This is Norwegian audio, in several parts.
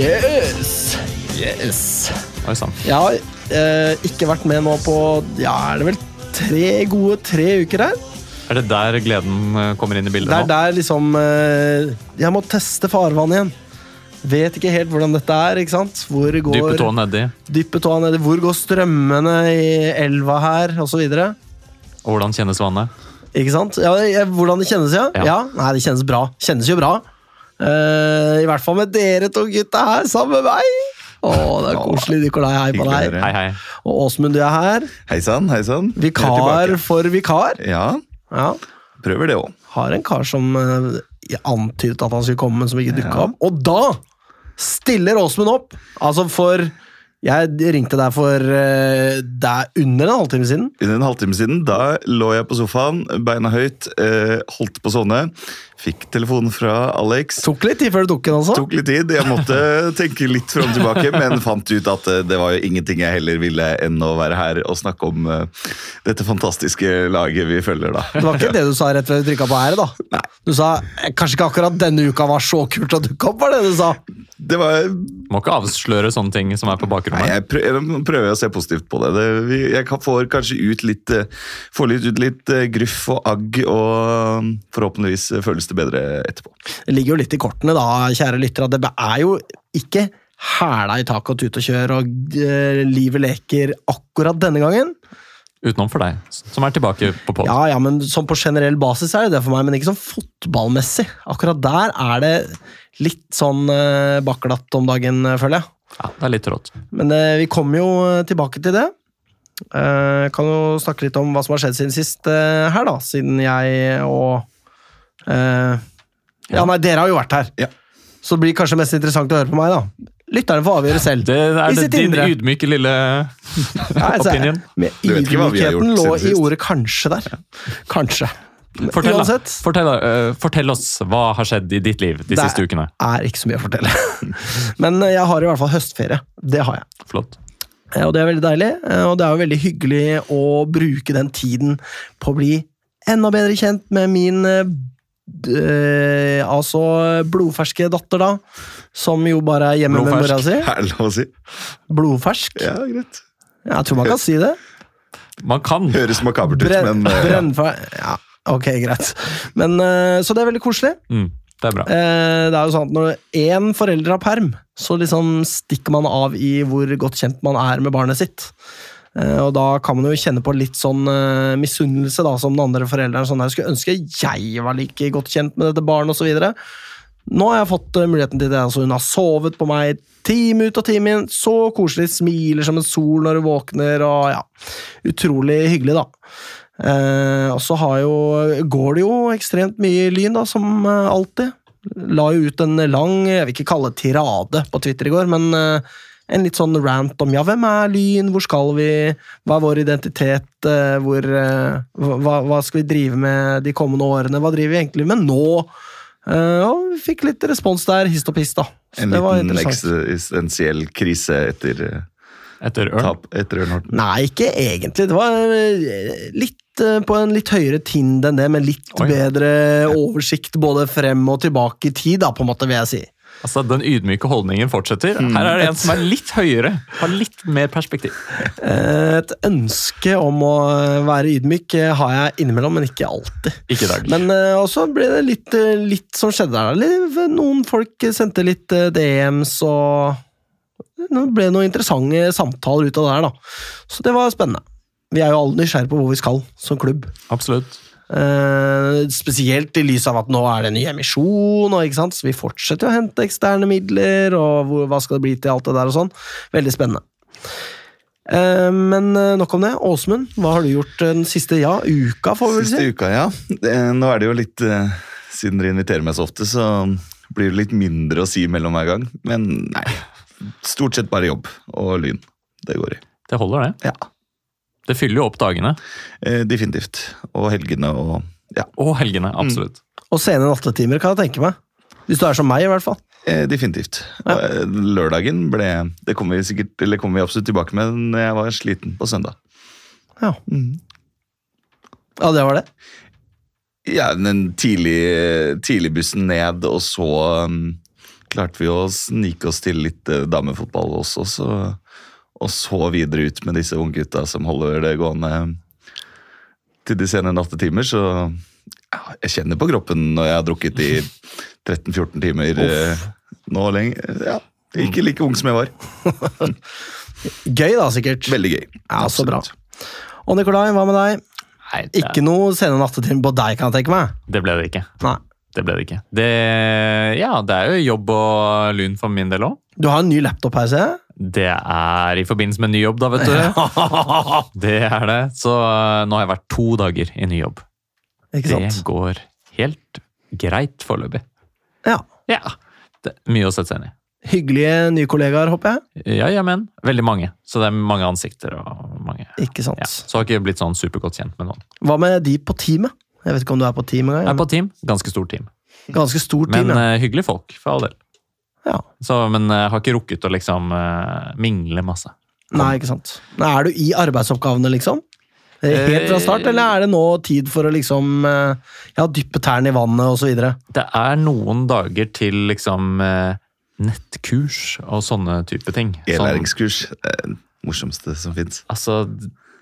Yes! Yes! Oi sann. Jeg har eh, ikke vært med nå på Ja, er det vel tre gode tre uker her? Er det der gleden eh, kommer inn i bildet Det er nå? der liksom eh, Jeg må teste farvann igjen. Vet ikke helt hvordan dette er. ikke sant? Hvor går Dype tåa nedi. dyppe tåa nedi. Hvor går strømmene i elva her, osv. Og hvordan kjennes vannet? Ikke sant? Ja, jeg- hvordan det kjennes, ja? Ja. ja? Nei, det kjennes bra. Kjennes jo bra. Eh, I hvert fall med dere to gutta her sammen med meg. Å, det er koselig. Nikolai, hei på deg. Hei, hei. Og Åsmund, du er her. Hei sann, hei sann. Er Vikar for vikar. Ja, Ja. prøver det òg. Har en kar som uh, antydet at han skulle komme, men som ikke dukka Ja. opp. Og da stiller Åsmund opp! Altså for Jeg ringte deg for uh, Det er under en halvtime siden. Under en halvtime siden da lå jeg på sofaen, beina høyt, eh, holdt på å sovne. Fikk telefon fra Alex. Tok litt tid før du tok den, altså. Tok litt tid. Jeg måtte tenke litt fram og tilbake, men fant ut at eh, det var jo ingenting jeg heller ville enn å være her og snakke om eh, dette fantastiske laget vi følger, da. Det var ikke det du sa rett før du trykka på ære, da. Nei. Du sa eh, kanskje ikke akkurat denne uka var så kult å dukke opp, var det du sa? Det var Må ikke avsløre sånne ting som er på Nei, jeg prøver, jeg prøver å se positivt på det. det jeg kan, får kanskje ut litt, eh, får litt, ut litt eh, gruff og agg, og mm, forhåpentligvis eh, føles det bedre etterpå. Det ligger jo litt i kortene, da, kjære lyttere. Det er jo ikke hæla i taket og tut og kjør, og eh, livet leker akkurat denne gangen. Utenom for deg, som er tilbake på pod. Ja, ja, men sånn på generell basis er det det for meg, men ikke sånn fotballmessig. Akkurat der er det litt sånn baklatt om dagen, eh, føler jeg. Ja, det er litt rått. Men eh, vi kommer jo eh, tilbake til det. Eh, kan jo snakke litt om hva som har skjedd siden sist eh, her, da. Siden jeg og eh, Ja, nei, dere har jo vært her. Ja. Så det blir kanskje mest interessant å høre på meg, da. Lytterne får avgjøre selv. Det er det din indre. ydmyke lille Ja, altså, opinion. vi har ydmykheten lå i ordet 'kanskje' der. Kanskje. Fortell, da. Uansett. Fortell, uh, fortell oss hva har skjedd i ditt liv de siste ukene. Det er ikke så mye å fortelle. Men eh, jeg har i hvert fall høstferie. Det har jeg. Flott. Eh, Og det er veldig deilig. Og det er jo veldig hyggelig å bruke den tiden på å bli enda bedre kjent med min øh, eh, altså blodferske datter, da. Som jo bare er hjemme med Blodfersk. mora si. Er lov å si? Blodfersk. Ja, greit. Jeg tror man kan si det. Man kan. Høres makabert ut, Brenn, men ja. Ok, greit. Men, eh, så det er veldig koselig. Mm, det er bra. Eh, Det er jo sånn at Når én forelder har perm, så liksom stikker man av i hvor godt kjent man er med barnet sitt. Eh, Og Da kan man jo kjenne på litt sånn misunnelse, da, som den andre forelderen. Sånn, jeg skulle ønske jeg var like godt kjent med dette barnet, osv. Nå har jeg fått muligheten til det. altså Hun har sovet på meg time ut og time inn. Så koselig. Smiler som en sol når hun våkner. og ja, Utrolig hyggelig, da. Eh, og så har jo, går det jo ekstremt mye lyn, da, som eh, alltid. La jo ut en lang, jeg vil ikke kalle det tirade på Twitter i går, men eh, en litt sånn rant om ja, hvem er Lyn, hvor skal vi, hva er vår identitet, eh, hvor, eh, hva, hva skal vi drive med de kommende årene, hva driver vi egentlig med nå? Eh, og vi fikk litt respons der, hist og pist, da. Så En det var liten interessant. eksistensiell krise etter Etter Ørn. tap etter Ørn Horten. Nei, ikke egentlig. Det var eh, litt eh, på en litt høyere tind enn det, med litt Oi. bedre oversikt både frem og tilbake i tid, da, på en måte, vil jeg si. Altså, Den ydmyke holdningen fortsetter. Her er det en som er litt høyere. Har litt mer perspektiv. Eh, Et ønske om å eh, være ydmyk har jeg innimellom, men ikke alltid. Ikke dag. Men også ble det litt, litt som skjedde der. Noen folk sendte litt DMs, og det ble noen interessante samtaler ut av det her, da. Så det var spennende. Vi er jo alle nysgjerrige på hvor vi skal som klubb. Absolutt. Uh, spesielt i lys av at nå er det en ny emisjon, og, ikke sant? så vi fortsetter å hente eksterne midler, og hvor, hva skal det bli til alt det der og sånn. Veldig spennende. Eh, men eh, nok om det. Åsmund, hva har du gjort den siste ja, uka, får vi vel Siste uka, ja. Nå er det jo litt Siden dere inviterer meg så ofte, så blir det litt mindre å si mellom hver gang. Men nei. Stort sett bare jobb og lyn. Det går i. Det holder, det. Ja. Det fyller jo opp dagene. Eh, definitivt. Og helgene og ja. Og helgene. Absolutt. Og sene nattetimer, kan jeg tenke meg. Hvis du er som meg, i hvert fall. Eh, definitivt. Og, eh, lørdagen ble Det kommer vi sikkert, eller kommer vi absolutt tilbake med når jeg var sliten på søndag. Ja, Mm. ja det var det. Ja, den tidlig, bussen ned, og så um, klarte vi å snike oss til litt uh, damefotball også, så, og så videre ut med disse unggutta som holder det gående til de sene nattetimer, så ja, jeg kjenner på kroppen når jeg har drukket i 13-14 timer eh, nå lenge. Ja, ikke like ung som jeg var. Gøy, da, sikkert. Veldig gøy. Ja, så bra. Og Nikolai, hva med deg? Nei, det, Ikke noe sene nattetimer på deg, kan jeg tenke meg. det ble det ikke. Nei. Det ble det ikke. Det, ja, det er jo jobb og lun for min del òg. Du har en ny laptop her, ser jeg. Det er i forbindelse med ny jobb, da, vet du. Det er det. Så eh, nå har jeg vært to dager i ny jobb. Ikke sant? Det går helt greit foreløpig. Ja. Ja. Det er mye å sette seg inn i. Hyggelige nye kollegaer, håper jeg. Ja, ja, men. Veldig mange. Så det er mange ansikter og mange Ikke sant. ja. Så har jeg ikke blitt sånn supergodt kjent med noen. Hva med de på teamet? Jeg vet ikke om du er på team Jeg er engang. på team. Ganske stort team. Ganske stort team, Men ja. eh, hyggelige folk, for all del. Ja. Så, men jeg har ikke rukket å liksom eh, mingle masse. Nei, ikke sant. Er du i arbeidsoppgavene, liksom? Eh, Helt fra start, Eh, eller er det nå tid for å liksom eh, ja, dyppe tærne i vannet osv.? Det er noen dager til liksom eh, nettkurs og sånne type ting. Sånn, E-læringskurs. Det det morsomste som fins. altså,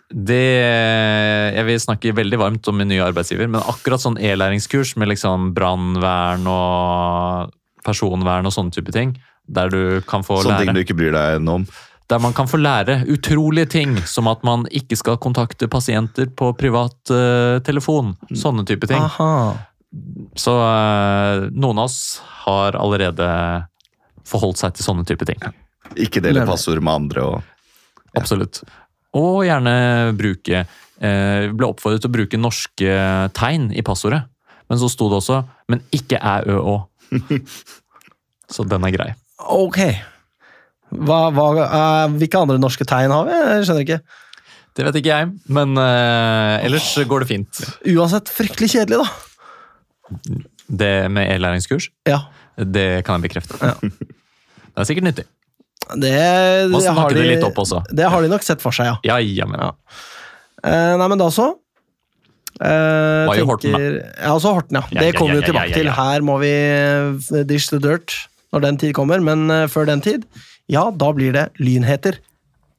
det Jeg vil snakke veldig varmt om min nye arbeidsgiver, men akkurat sånn e-læringskurs med liksom brannvern og personvern og sånne type ting, der du kan få Sånne ting du ikke bryr deg noe om. Der man kan få lære utrolige ting, som at man ikke skal kontakte pasienter på privat uh, telefon. Sånne type ting. Aha. Så uh, noen av oss har allerede forholdt seg til sånne type ting. Ikke dele passord med andre og Absolutt. Og gjerne bruke eh, Ble oppfordret til å bruke norske tegn i passordet. Men så sto det også 'men ikke æ, ø, å'. Så den er grei. Ok. Hva, hva, uh, hvilke andre norske tegn har vi? Jeg skjønner ikke. Det vet ikke jeg, men uh, ellers går det fint. Uansett fryktelig kjedelig, da. Det med e-læringskurs, Ja. det kan jeg bekrefte. Ja. Det er sikkert nyttig. Det, det, har de, det det har de nok sett for seg, ja. Ja. Ja. Uh, nei, men da så. Eh, Var jo Horten, da. Ja, også Horten, ja. Ja, det ja, kommer vi ja, ja, tilbake ja, ja. til. Her må vi eh, dish the dirt når den tid kommer, men uh, før den tid, ja, da blir det lynheter.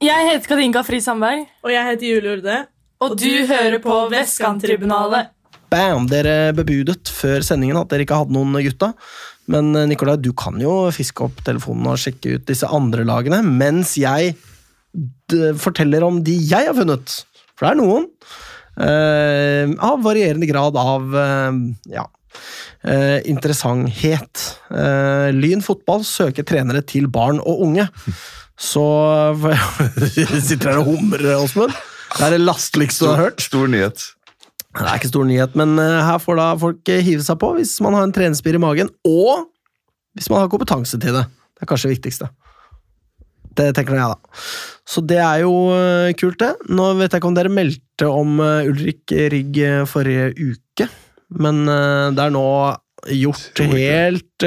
Jeg heter Katinka Fri Sandberg, Og jeg heter Julie Urde. og du hører på Vestkanttribunalet. Bam! Dere bebudet før sendingen at dere ikke hadde noen gutta. Men Nikolai, du kan jo fiske opp telefonen og sjekke ut disse andre lagene, mens jeg d forteller om de jeg har funnet. For det er noen. Eh, av varierende grad av eh, ja, eh, interessanthet. Eh, Lyn fotball søker trenere til barn og unge. Så Sitter her og humrer, Åsmund. Det er det lasteligste du har hørt. Stor nyhet. Det er ikke stor nyhet, men eh, her får da folk hive seg på hvis man har en trenerspir i magen, og hvis man har kompetanse til det. Det er kanskje det viktigste. Det tenker nå jeg, da. Så det er jo eh, kult, det. Nå vet jeg ikke om dere meldte om eh, Ulrik Rigg eh, forrige uke, men det er nå gjort helt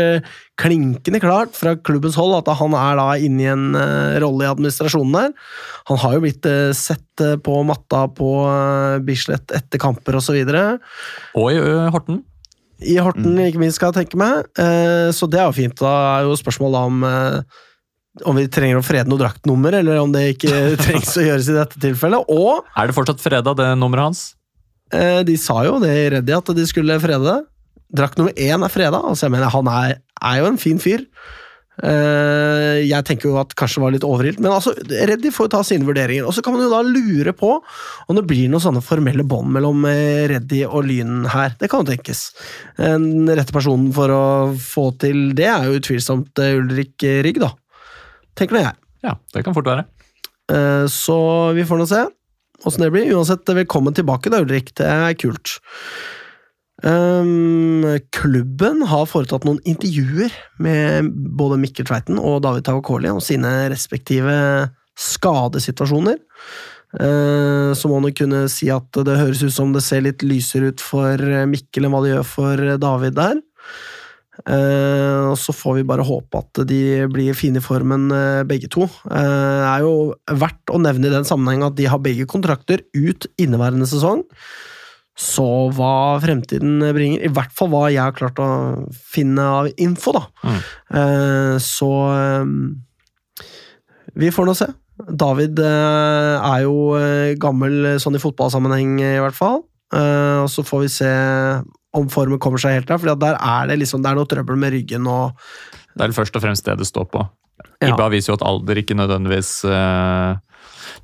klinkende klart fra klubbens hold at han er da inne i en rolle i administrasjonen der. Han har jo blitt sett på matta på Bislett etter kamper osv. Og i Horten. I Horten, ikke minst, skal jeg tenke meg. Så det er jo fint. Da er jo spørsmålet om om vi trenger å frede noe draktnummer, eller om det ikke trengs å gjøres i dette tilfellet. Og Er det fortsatt freda, det nummeret hans? eh, de sa jo det i Reddy at de skulle frede det. Drakt nummer én er freda. Altså, jeg mener, han er, er jo en fin fyr. Eh, jeg tenker jo at kanskje det var litt overilt, men altså, Reddy får jo ta sine vurderinger. Og så kan man jo da lure på om det blir noen sånne formelle bånd mellom eh, Reddy og Lyn her. Det kan jo tenkes. Den rette personen for å få til det er jo utvilsomt Ulrik Rygg, da. Tenker nå jeg. Ja, det kan fort være. Eh, Så vi får nå se åssen det blir. Uansett, velkommen tilbake, da, Ulrik. Det er kult. Um, klubben har foretatt noen intervjuer med både Mikkel Tveiten og David Tavakoli om sine respektive skadesituasjoner. Uh, så må man kunne si at det høres ut som det ser litt lysere ut for Mikkel enn hva det gjør for David der. Eh, og så får vi bare håpe at de blir fine i formen, eh, begge to. Eh, Det er jo verdt å nevne i den sammenheng at de har begge kontrakter ut inneværende sesong. Så hva fremtiden bringer, i hvert fall hva jeg har klart å finne av info, da. Mm. Eh, så eh, vi får nå se. David eh, er jo eh, gammel sånn i fotballsammenheng, i hvert fall. Eh, og så får vi se om formen kommer seg helt der, for der er det liksom, det er noe trøbbel med ryggen og Det er vel først og fremst det det står på. Ja. IBA viser jo at alder ikke nødvendigvis eh,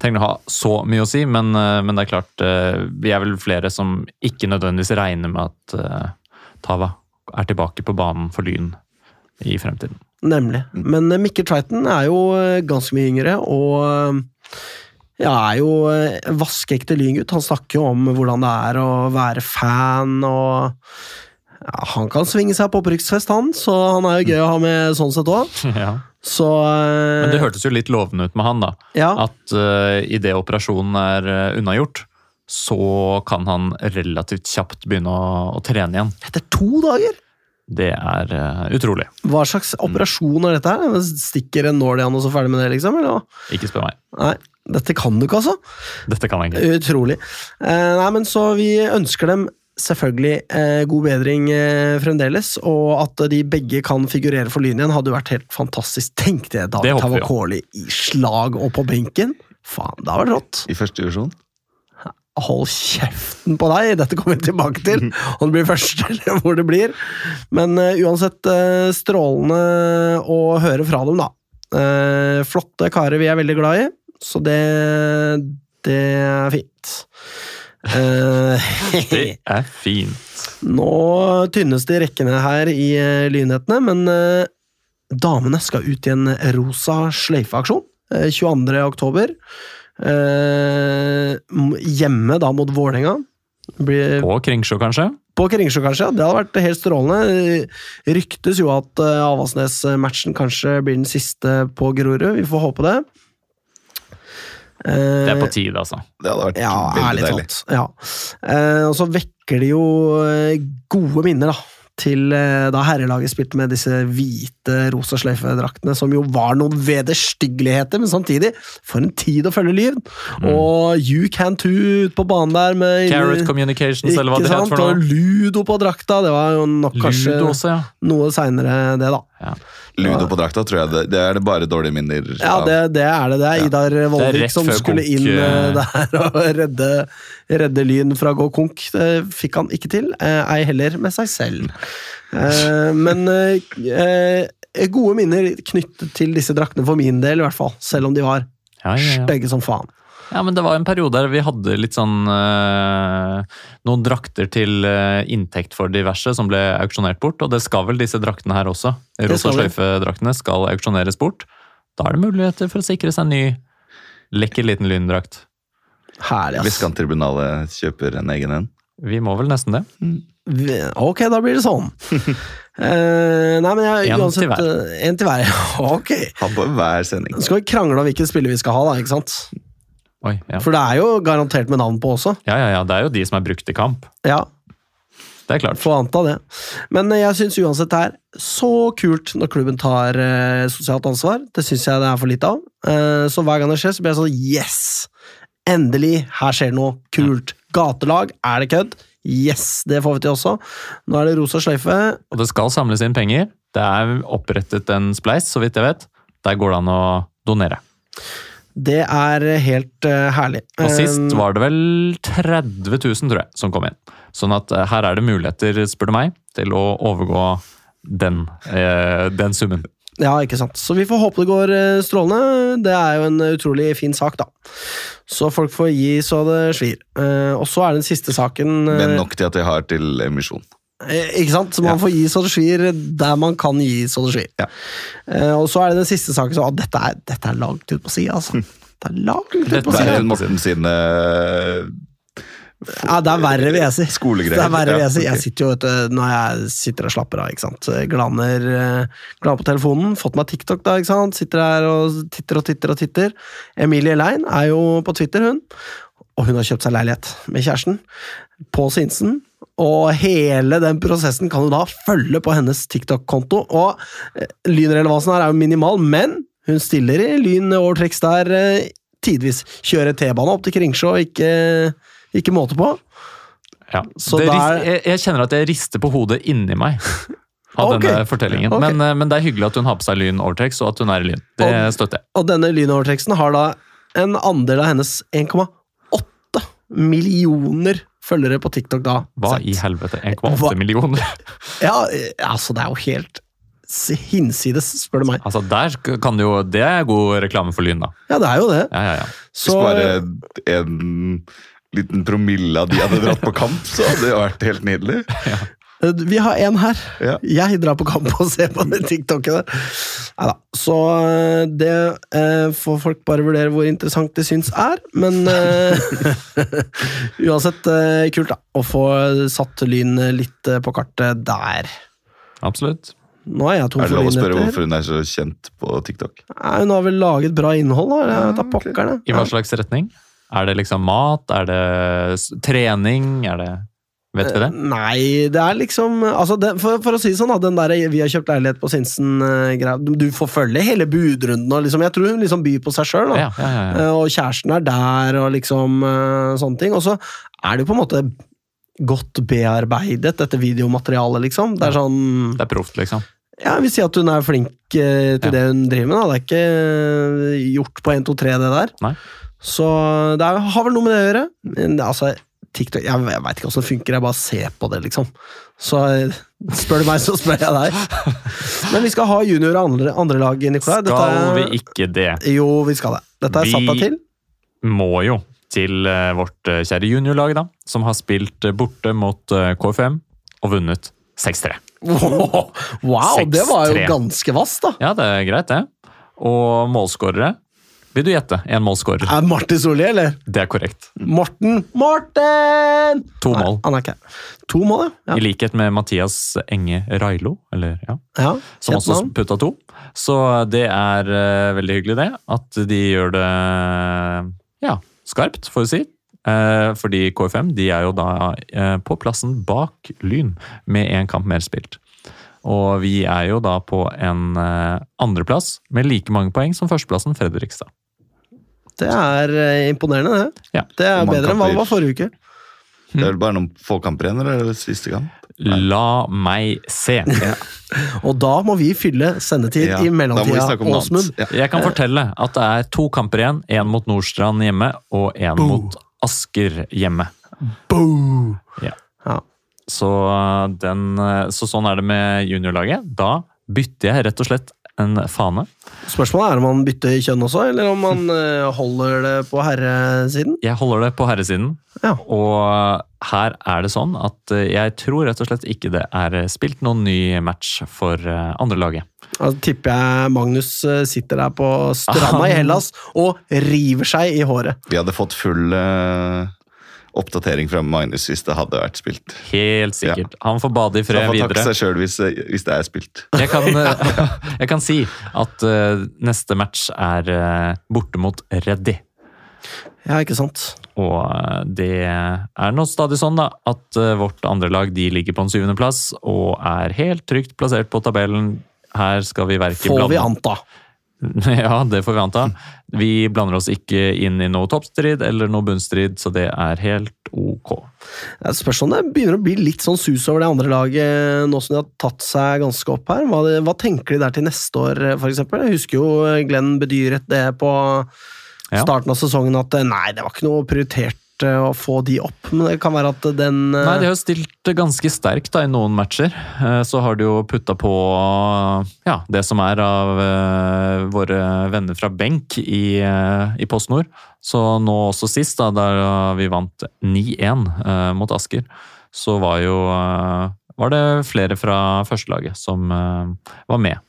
trenger å ha så mye å si, men, eh, men det er klart eh, Vi er vel flere som ikke nødvendigvis regner med at Tava er tilbake på banen for Lyn i fremtiden. Nemlig. Men Mikkel Tveiten er jo ganske mye yngre, og ja, er jo eh, vaskeekte lyngutt. Han snakker jo om hvordan det er å være fan, og ja, han kan svinge seg på opprykksfest, han, så han er jo gøy å ha med sånn sett òg. ja. Så eh, Men det hørtes jo litt lovende ut med han, da. ja, At uh, idet operasjonen er uh, unnagjort, så kan han relativt kjapt begynne å, å trene igjen. Etter to dager! Det er uh, utrolig. Hva slags operasjon er dette her? Stikker en nål i han og så ferdig med det, liksom? Eller? Ikke spør meg. Nei, dette kan du ikke, altså. Dette kan jeg ikke. Utrolig. Eh, nei, men så vi ønsker dem selvfølgelig eh, god bedring eh, fremdeles, og at de begge kan figurere for Lyn igjen, hadde jo vært helt fantastisk. Tenk det, jo. Tavakoli i slag og på benken. Faen, det hadde vært rått. I første divisjon. Hold kjeften på deg, dette kommer vi tilbake til. Om det blir første eller hvor det blir. Men eh, uansett strålende å høre fra dem, da. Eh, flotte karer vi er veldig glad i, så det, det er fint. Eh, Det er fint. nå tynnes det i rekkene her i eh, Lynhetene, men eh, damene skal ut i en rosa sløyfeaksjon eh, 22. oktober. Hjemme da mot Vålerenga. På Kringsjå, kanskje? På Kringsjå, kanskje. Det hadde vært helt strålende. Ryktes jo at Avaldsnes-matchen kanskje blir den siste på Grorud. Vi får håpe det. Eh, Det er på tide, altså. Det hadde vært ja, veldig deilig. Ja. Eh, og så vekker det jo eh, gode minner, da. Til eh, da herrelaget spilte med disse hvite rosa sløyfedraktene, som jo var noen vederstyggeligheter, men samtidig, for en tid å følge Lyn! Og You Can Too ut på banen der med Carrot Communications, eller hva det sant? het sant? noe. Og. Ludo på drakta, det var jo nok kanskje også, ja. noe seinere, det, da. Ludo på drakta tror jeg det, det er det bare dårlige minner Ja, det, det er det. Det er Idar Vollvik som skulle konk, inn eh, eh. der og redde, redde Lyn fra å gå konk. Det fikk han ikke til, eh, ei heller med seg selv. Eh, Men gode minner knyttet til disse draktene for min del, i hvert fall. Selv om de var Ja, ja, ja. stygge som faen. Ja, men det var en periode der vi hadde litt sånn øh, Noen drakter til øh, inntekt for diverse som ble auksjonert bort, og det skal vel disse draktene her også. Rosa sløyfe-draktene skal auksjoneres bort. Da er det muligheter for å sikre seg en ny lekker liten lyndrakt. Herlig, ass. Hvis Vestkanttribunalet kjøper en egen en. Vi må vel nesten det. Ok, da blir det sånn. Uh, nei, men jeg, En uansett til hver. En til hver. Ok. Ha på hver sending. Så skal vi krangle om hvilket spille vi skal ha, da. ikke sant? Oi, ja. For det er jo garantert med navn på også. ja, ja, ja. Det er jo de som er brukt i kamp. Ja, Det er klart. Får anta det. Men eh, jeg syns uansett det er så kult når klubben tar eh, sosialt ansvar. Det syns jeg det er for lite av. Eh, så hver gang det skjer, så blir jeg sånn Yes! Endelig! Her skjer det noe kult. Gatelag, er det kødd? Yes, det får vi til også. Nå er det rosa sløyfe. Og det skal samles inn penger. Det er opprettet en spleis, så vidt jeg vet. Der går det an å donere. Det er helt uh, herlig. Og sist Eh, var det vel 30 000, tror jeg, som kom inn. Sånn at uh, her er det muligheter, spør du meg, til å overgå den, uh, den summen. Ja, ikke sant. Så vi får håpe det går eh, strålende. Det er jo en utrolig fin sak, da. Så folk får gi så det svir. Eh, og så er den siste saken eh, Men nok til at jeg har til emisjon. Eh, Ikke sant? Så man Ja. får gi strategier der man kan gi strategier. Ja. Eh, og så er det den siste saken så, ah, dette, er, dette er langt ut på sida, altså. Det er langt ut på siden Dette er Morten sine Ja, det er verre, vil jeg si. skolegreier. Det er verre, vil jeg si. Jeg sitter jo vet du, når jeg sitter og slapper av, ikke sant. Glaner, eh, glaner på telefonen. Fått meg TikTok, da, ikke sant. Sitter her og titter og titter og titter. Emilie Lein er jo på Twitter, hun. Og hun har kjøpt seg leilighet med kjæresten. På Sinsen. Og hele den prosessen kan du da følge på hennes TikTok-konto. Og eh, lynrelevansen her er jo minimal, men hun stiller i lyn overtrekks der eh, tidvis. Kjører T-bane opp til Kringsjå, ikke, ikke måte på. Ja. Der- jeg, jeg kjenner at jeg rister på hodet inni meg av okay. denne fortellingen. Okay. Men, eh, men det er hyggelig at hun har på seg Lyn Overtrex, og at hun er i Lyn. Det Og- støtter jeg. Og denne lynoverteksten har da en andel av hennes 1,8 millioner følgere på TikTok da. Hva sett. i helvete? 1,8 millioner? Ja, altså det er jo helt hinsides, spør du meg. Altså, der kan jo Det er god reklame for Lyn, da. Ja, det er jo det. Ja, ja, ja. Så Hvis bare en liten promille av de hadde dratt på kamp, så hadde det vært helt nydelig. eh, vi har en her. Ja. Jeg drar på kamp og ser på de TikTokene. der. Neida. Så eh, det eh, får folk bare vurdere hvor interessant det syns er, men eh, Uansett eh, kult, da. Å få satt Lyn litt eh, på kartet der. Absolutt. Nå er Er det lov å spørre hvorfor hun er så kjent på TikTok? Nei, Hun har vel laget bra innhold, da. Da Ja, ok. I hva slags retning? Er det liksom mat? Er det trening? Er det Vet vi det? Nei, det er liksom altså det, for, for å si det sånn, da, den der vi har kjøpt leilighet på Sinsen-greia Du du får følge hele budrunden. Og liksom, jeg tror hun liksom byr på seg sjøl. Ja, ja, ja, ja. Og kjæresten er der, og liksom eh, sånne ting. Og så er det jo på en måte godt bearbeidet, dette videomaterialet, liksom. Det er sånn Det er proft, liksom. Ja, jeg vil si at hun er flink eh, til det hun driver med. Da. Det er ikke eh, gjort på 1, 2, 3, det der. Nei. Så det er, har vel noe med det å gjøre. Men altså, TikTok, jeg, jeg veit ikke åssen det funker, jeg bare ser på det, liksom. Så eh, spør du meg, så spør jeg deg. Men vi skal ha junior og andre, andre lag, Nikolai. Dette Skal vi ikke det? Jo, vi skal det. Dette er satt av Vi- Må jo til eh, vårt eh, kjære juniorlag, da. Som har spilt borte mot KFM og vunnet 6-3. Wow, wow det var jo ganske vass, da. Ja, det er greit, det. Og målskårere Vil du gjette? En målskårer. Er Martin Solli, eller? Det er korrekt. Morten Morten! To Nei, mål. han er ikke her. To mål, ja. I likhet med Mathias Enge Railo, eller ja, ja. som også putta to. Så det er uh, veldig hyggelig, det. At de gjør det ja, skarpt, får vi si. Uh, fordi KFM de er jo da uh, på plassen bak Lyn, med én kamp mer spilt. Og vi er jo da på en eh, andreplass med like mange poeng som førsteplassen Fredrikstad. Det er eh, imponerende, det. Ja. Det er bedre enn hva det var forrige uke. Det er vel bare noen få kamper igjen, eller er det siste kamp? La meg se. Og da må vi fylle sendetid Ja, i mellomtida, Åsmund. Ja. Jeg kan fortelle at det er to kamper igjen. Én mot Nordstrand hjemme, og én mot Asker hjemme. Boo! Ja. Så, den, så sånn er det med juniorlaget. Da bytter jeg rett og slett en fane. Spørsmålet er om man bytter kjønn også, eller om man eh, holder det på herresiden. Jeg holder det på herresiden, Ja. og her er det sånn at jeg tror rett og slett ikke det er spilt noen ny match for andrelaget. andre laget. Da tipper jeg Magnus eh, sitter der på stranda i Hellas og river seg i håret. Vi hadde fått full eh, oppdatering fra Magnus hvis det hadde vært spilt. Helt sikkert. Han får bade i Så han får takke seg sjøl hvis, hvis det er spilt. Jeg kan, eh, jeg kan si at uh, neste match er uh, borte mot Reddy. Ja, ikke sant? Og eh, det er nå stadig sånn da, at eh, vårt andre lag de ligger på en syvendeplass og er helt trygt plassert på tabellen. Her skal vi verken Får vi blande anta. Ja, det får vi anta. Vi blander oss ikke inn i noe toppstrid eller noe bunnstrid, så det er helt ok. Spørsmålet spørs om det begynner å bli litt sånn sus over det andre laget, nå som de har tatt seg ganske opp her. Hva, hva tenker de der til neste år, for eksempel? Jeg husker jo Glenn bedyret det på starten av sesongen at eh, nei, det var ikke noe prioritert eh, å få de opp, men det kan være at den eh, Nei, de har jo stilt ganske sterkt da, i noen matcher. Eh, Så har de jo putta på ja, det som er av eh, våre venner fra benk i, eh, i Post Nord. Så nå også sist, da, der vi vant 9-1 eh, mot Asker, så var jo eh, var det flere fra førstelaget som eh, var med.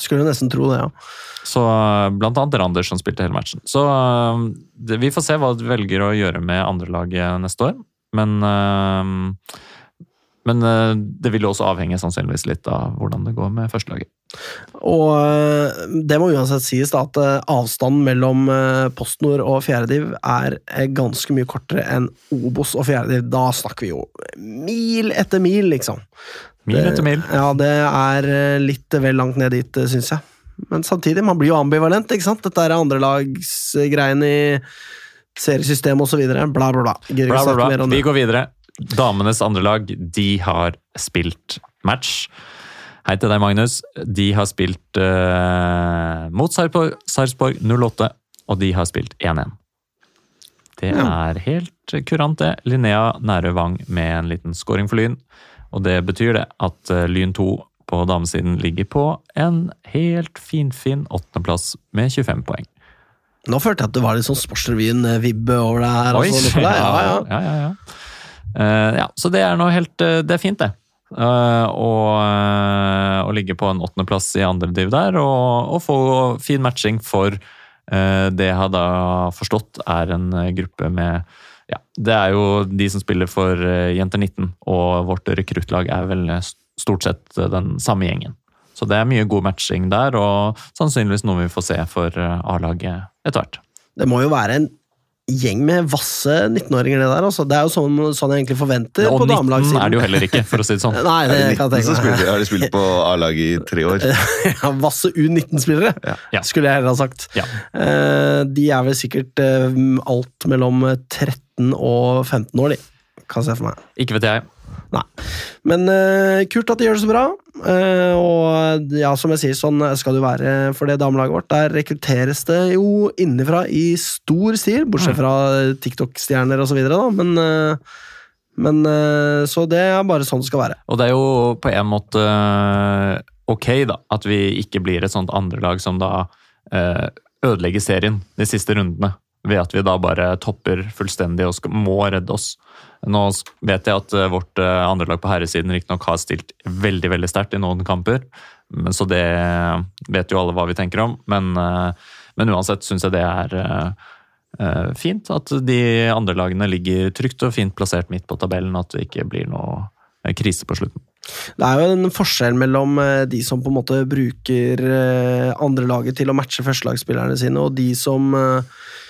Skulle nesten tro det, ja. Så eh, Blant annet Randers som spilte hele matchen. Så eh, det, Vi får se hva du velger å gjøre med andrelaget neste år. Men, eh, men eh, det vil også avhenge sannsynligvis litt av hvordan det går med førstelaget. Og eh, det må uansett sies da, at eh, avstanden mellom eh, PostNord og fjerdediv er eh, ganske mye kortere enn Obos og fjerdediv. Da snakker vi jo mil etter mil, liksom. Mil etter mil. Ja, det er eh, litt vel langt ned dit, syns jeg. Men samtidig, man blir jo ambivalent, ikke sant? Dette er andrelagsgreiene i seriesystem og så videre. Bla, bla, bla. Bla, bla, bla. Vi går videre. Damenes andrelag, de har spilt match. Hei til deg, Magnus. De har spilt uh, mot Sarpsborg, Sarpsborg 08, og de har spilt 1-1. Det Ja. er helt kurant, det. Linnea Nærø Wang med en liten scoring for Lyn. Og det betyr det at eh, Lyn 2 på damesiden ligger på en helt finfin åttendeplass med 25 poeng. Nå følte jeg at det var litt sånn Sportsrevyen-vibb over det her. Oi, Altså, ja, ja. ja, ja, ja. Uh, ja, så det er nå helt uh, Det er fint, det. Uh, og, å ligge på en åttendeplass i andre div der, og, og få fin matching for det jeg har da forstått er en gruppe med ja, Det er jo de som spiller for Jenter 19, og vårt rekruttlag er vel stort sett eh, den samme gjengen. Så det er mye god matching der, og sannsynligvis noe vi får se for eh, A-laget etter hvert. Det må jo være en gjeng med vasse 19-åringer, det der. Altså. Det er jo sånn, sånn jeg egentlig forventer Og på 19 er det jo heller ikke, for å si det sånn. Nei, det kan jeg tenke meg. Har de spilt på A-laget i tre år? Ja, Vasse U19-spillere, Ja. Skulle jeg heller ha sagt. Ja. Eh, de er vel sikkert alt mellom 13 og 15 år, de. Kan se for meg. Ikke vet jeg. Men uh, kult at de gjør det så bra. Uh, og ja, som jeg sier, sånn skal det være for det damelaget vårt. Der rekrutteres det jo innenfra i stor stil, bortsett fra TikTok-stjerner videre, da. Men, uh, men Så det er bare sånn det skal være. Og det er jo på en måte ok, da, at vi ikke blir et sånt andrelag som da ødelegger serien de siste rundene. Ved at vi da bare topper fullstendig og skal, må redde oss. Nå vet jeg at øh, vårt andre lag på herresiden riktignok har stilt veldig veldig sterkt i noen kamper, så det vet jo alle hva vi tenker om. Men, men uansett syns jeg det er fint at de andre lagene ligger trygt og fint plassert midt på tabellen, at det ikke blir noe krise på slutten. Det er jo en forskjell mellom eh, de som på en måte bruker andrelaget andre laget til å matche førstelagsspillerne sine, og de som eh, eh,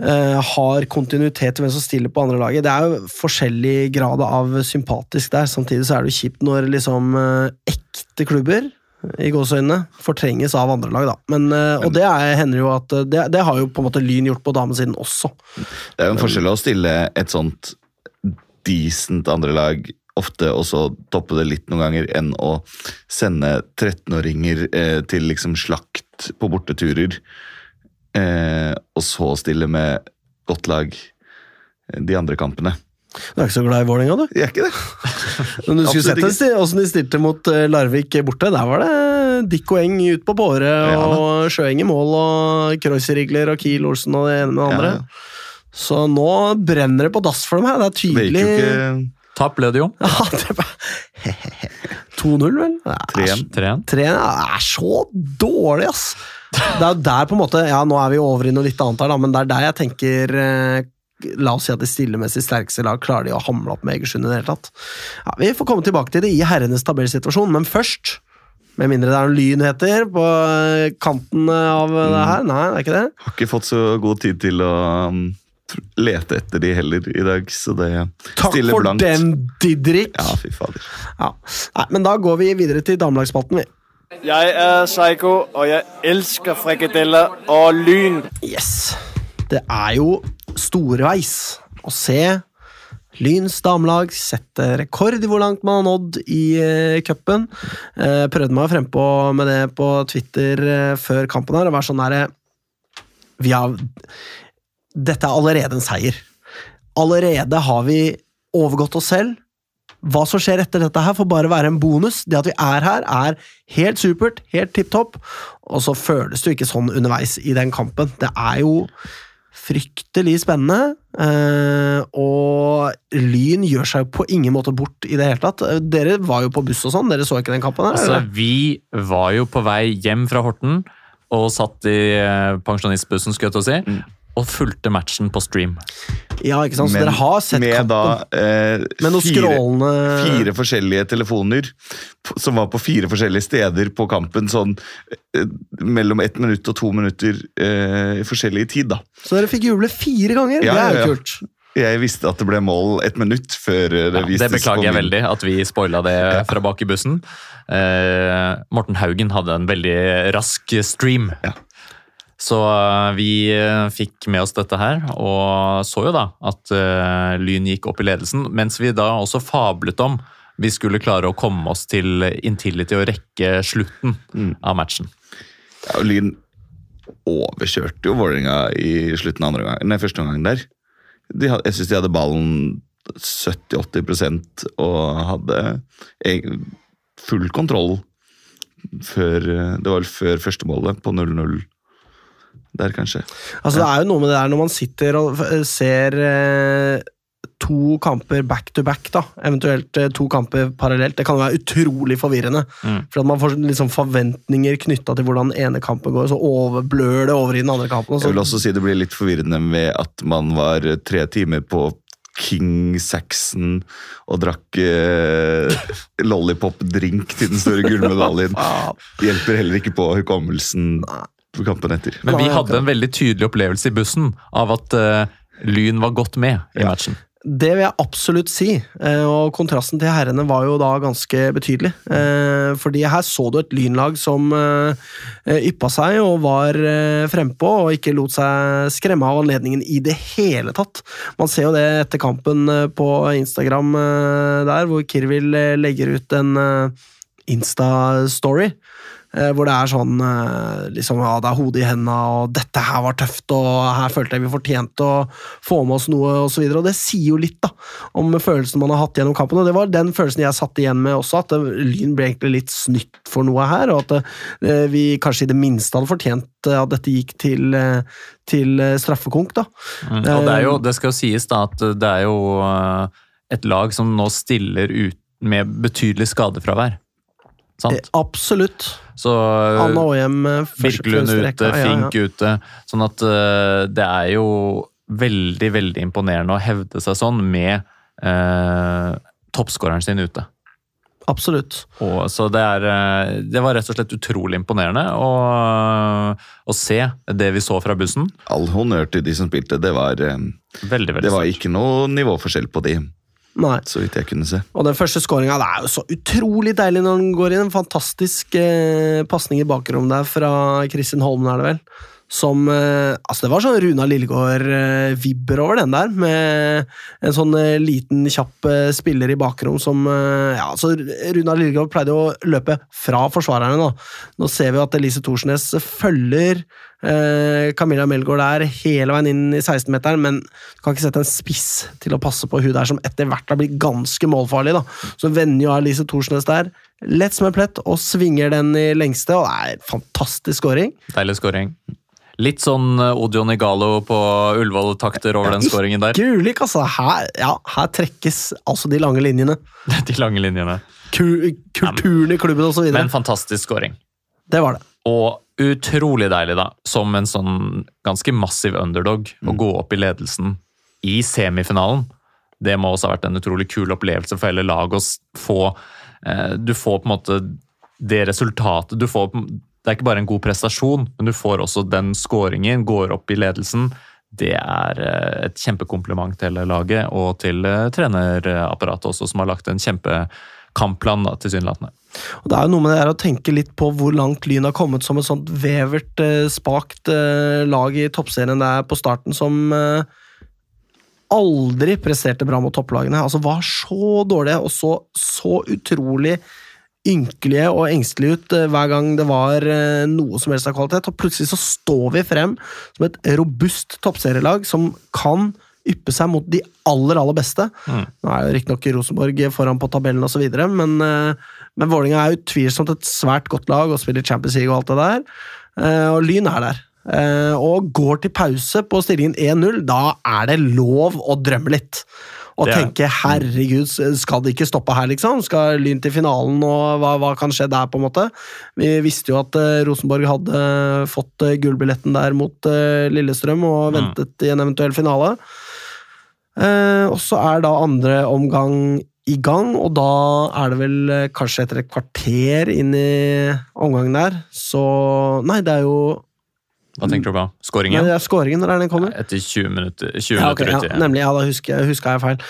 har kontinuitet til hvem som stiller på andre laget. Det er jo forskjellig grad av sympatisk der. Samtidig så er det jo kjipt når liksom eh, ekte klubber i gåseøynene fortrenges av andre lag, da. Men, eh, og det er, hender jo at eh, det, det har jo på en måte Lyn gjort på damesiden også. Det er jo en forskjell å stille et sånt decent andrelag ofte og så toppe det litt noen ganger, enn å sende 13-åringer eh, til liksom slakt på borteturer, eh, og så stille med godt lag eh, de andre kampene. Du er ikke så glad i Vålerenga, du? Jeg er ikke det. Men du skulle sett åssen de stilte mot eh, Larvik borte. Der var det Dick og Eng ut på båre, Ja, og Sjøeng i mål, og Kreuzerigler og Kiel Olsen og det ene med det andre. Ja, Så nå brenner det på dass for dem her. Det er tydelig ikke Tap ble det jo. Ja, det var 2-0, vel? Er 3-1. 3-1. 3 Det er så dårlig, ass! Det er jo der på en måte Ja, nå er vi over i noe litt annet her, da, men det er der jeg tenker eh, La oss si at de stillemessig sterkeste lag klarer de å hamle opp med Egersund i det hele tatt. Ja, Vi får komme tilbake til det i herrenes tabellsituasjon, men først Med mindre det er noen lynheter på eh, kanten av det her. Nei, det er ikke det. Har ikke fått så god tid til å um, lete etter de heller i dag, så det Takk stiller for den, Didrik! Ja, fy fader. Ja. Nei, men da går vi videre til damelagsspalten, vi. Jeg er Psycho, og jeg elsker frikadeller og lyn. Yes. Det er jo storeveis å se Lyns damelag sette rekord i hvor langt man har nådd i uh, cupen. Eh, prøvde meg frempå med det på Twitter eh, før kampen her, og være sånn herre Vi har Dette er allerede en seier. Allerede har vi overgått oss selv. Hva som skjer etter dette her, får bare være en bonus. Det at vi er her, er helt supert, helt tipp topp. Og så føles det jo ikke sånn underveis i den kampen. Det er jo fryktelig spennende, eh, og Lyn gjør seg jo på ingen måte bort i det hele tatt. Eh, Dere var jo på buss og sånn, dere så ikke den kampen? her? Altså, eller? vi var jo på vei hjem fra Horten og satt i eh, pensjonistbussen, skulle jeg til å si, og fulgte matchen på stream. Ja, ikke sant? Så Men dere har sett med kampen da eh, med noen fire, skrålende fire forskjellige telefoner som var på fire forskjellige steder på kampen, sånn eh, mellom ett minutt og to minutter eh, i forskjellig tid, da. Så dere fikk juble fire ganger? Ja, det er jo ja. kult. Jeg visste at det ble mål et minutt før det Ja, vistes det beklager jeg veldig, at vi spoila det fra bak i bussen. Eh, Morten Haugen hadde en veldig rask stream. Ja. Så eh, vi eh, fikk med oss dette her, og så jo da at eh, Lyn gikk opp i ledelsen. Mens vi da også fablet om vi skulle klare å komme oss til Intility og rekke slutten Mm. av matchen. Ja, Lyn overkjørte jo Vålerenga i slutten av gang, nei, første omgang der. De hadde, jeg syns de hadde ballen 70-80 og hadde full kontroll før Det var vel før første målet, på 0-0 der, kanskje. Altså, det er jo noe med det der når man sitter og ser eh, to kamper back to back, da, eventuelt eh, to kamper parallelt, det kan være utrolig forvirrende. Mm. For at man får liksom forventninger knytta til hvordan den ene kampen går, så overblør det over i den andre kampen. og Jeg vil også si det blir litt forvirrende med at man var tre timer på King Saxon og drakk eh, lollipop-drink til den store gullmedaljen. Ja, Hjelper heller ikke på hukommelsen på kampen etter. Men vi hadde en veldig tydelig opplevelse i bussen av at uh, Lyn var godt med i Ja. matchen. det vil jeg absolutt si, eh, og kontrasten til herrene var jo da ganske betydelig. Eh, Fordi her så du et lynlag som yppa seg og var frempå, og ikke lot seg skremme av anledningen i det hele tatt. Man ser jo det etter kampen på Instagram der, hvor Kirvil legger ut en Insta-story. Eh, Hvor det er sånn eh, liksom, ja, Det er hodet i hendene, og 'dette her var tøft', og 'her følte jeg vi fortjente å få med oss noe', osv. Og, så og det sier jo litt da om følelsen man har hatt gjennom kampen. Og det var den følelsen jeg satt igjen med også, at eh, Lyn ble egentlig litt snytt for noe her, og at vi kanskje i det minste hadde fortjent at dette gikk til, til straffekonk, da. Mm. Og det, er jo, det skal jo sies da at det er jo et lag som nå stiller ut med betydelig skadefravær. Eh, Sant? Absolutt. Så Anna Aahjem eh, Birkelund ute, rekka, ja, ja. Fink ute. Sånn at uh, det er jo veldig, veldig imponerende å hevde seg sånn med uh, toppskåreren sin ute. Absolutt. Og, så det, er, eh, det var rett og slett utrolig imponerende å, å se det vi så fra bussen. All honnør til de som spilte. Det var, eh, Veldig, veldig det var ikke noe nivåforskjell på de, Nei. så vidt jeg kunne se. Og den første skåringa er jo så utrolig deilig når den går inn. En fantastisk eh, pasning i bakrommet der fra Kristin Holmen, er det vel. Som eh, Altså, det var sånn Runa Lillegård-vibber over den der, med en sånn eh, liten, kjapp eh, spiller i bakrom som eh, Ja, altså, Runa Lillegård pleide å løpe fra forsvarerne, nå. Nå ser vi at Elise Thorsnes følger eh, Camilla Melgaard der hele veien inn i 16-meteren, men du kan ikke sette en spiss til å passe på hun der som etter hvert har blitt ganske målfarlig. da. Så vender jo Elise Thorsnes der, lett som en plett, og svinger den i lengste, og det er fantastisk scoring. Deilig skåring. Litt sånn Odio Odion Igalo på Ullevål-takter over den skåringen der. Ikke ulik, altså. Her, ja, her trekkes altså de lange linjene. De lange linjene. Ku- Kulturen i klubben og så videre. Men fantastisk skåring. Det var det. Og utrolig deilig, da, som en sånn ganske massiv underdog, å gå opp i ledelsen i semifinalen. Det må også ha vært en utrolig kul opplevelse for hele laget å få eh, Du får på en måte det resultatet du får på- Det er ikke bare en god prestasjon, men du får også den scoringen, går opp i ledelsen. Det er eh, et kjempekompliment til laget, og til eh, trenerapparatet også, som har lagt en kjempekampplan, tilsynelatende. Og det er jo noe med det her å tenke litt på hvor langt Lyn har kommet som et sånt vevert, eh, spakt lag i toppserien der på starten som aldri presterte bra mot topplagene. Altså var så dårlige og så så utrolig ynkelige og engstelige ut eh, hver gang det var eh, noe som helst av kvalitet. Og plutselig så står vi frem som et robust toppserielag som kan yppe seg mot de aller, aller beste. Mm. Nå er jo riktignok Rosenborg foran på tabellen osv., men, eh, men Vålerenga er utvilsomt et svært godt lag og spiller Champions League og alt det der. Og Lyn er der. Og går til pause på stillingen 1-0. Da er det lov å drømme litt. Og Det er- tenke 'herregud, skal det ikke stoppe her', liksom? Skal Lyn til finalen, og hva, hva kan skje der, på en måte? Vi visste jo at eh, Rosenborg hadde fått eh, gullbilletten der mot eh, Lillestrøm og Mm. ventet i en eventuell finale. Eh, og så er da andre omgang i gang, og da er det vel eh, kanskje etter et kvarter inn i omgangen der, så Nei, det er jo Hva tenker du på? Men Skåringen? når er den kommer. Etter 20 minutter, 20 Ja, okay, minutter ja, nemlig. Ja, da husker huska jeg feil.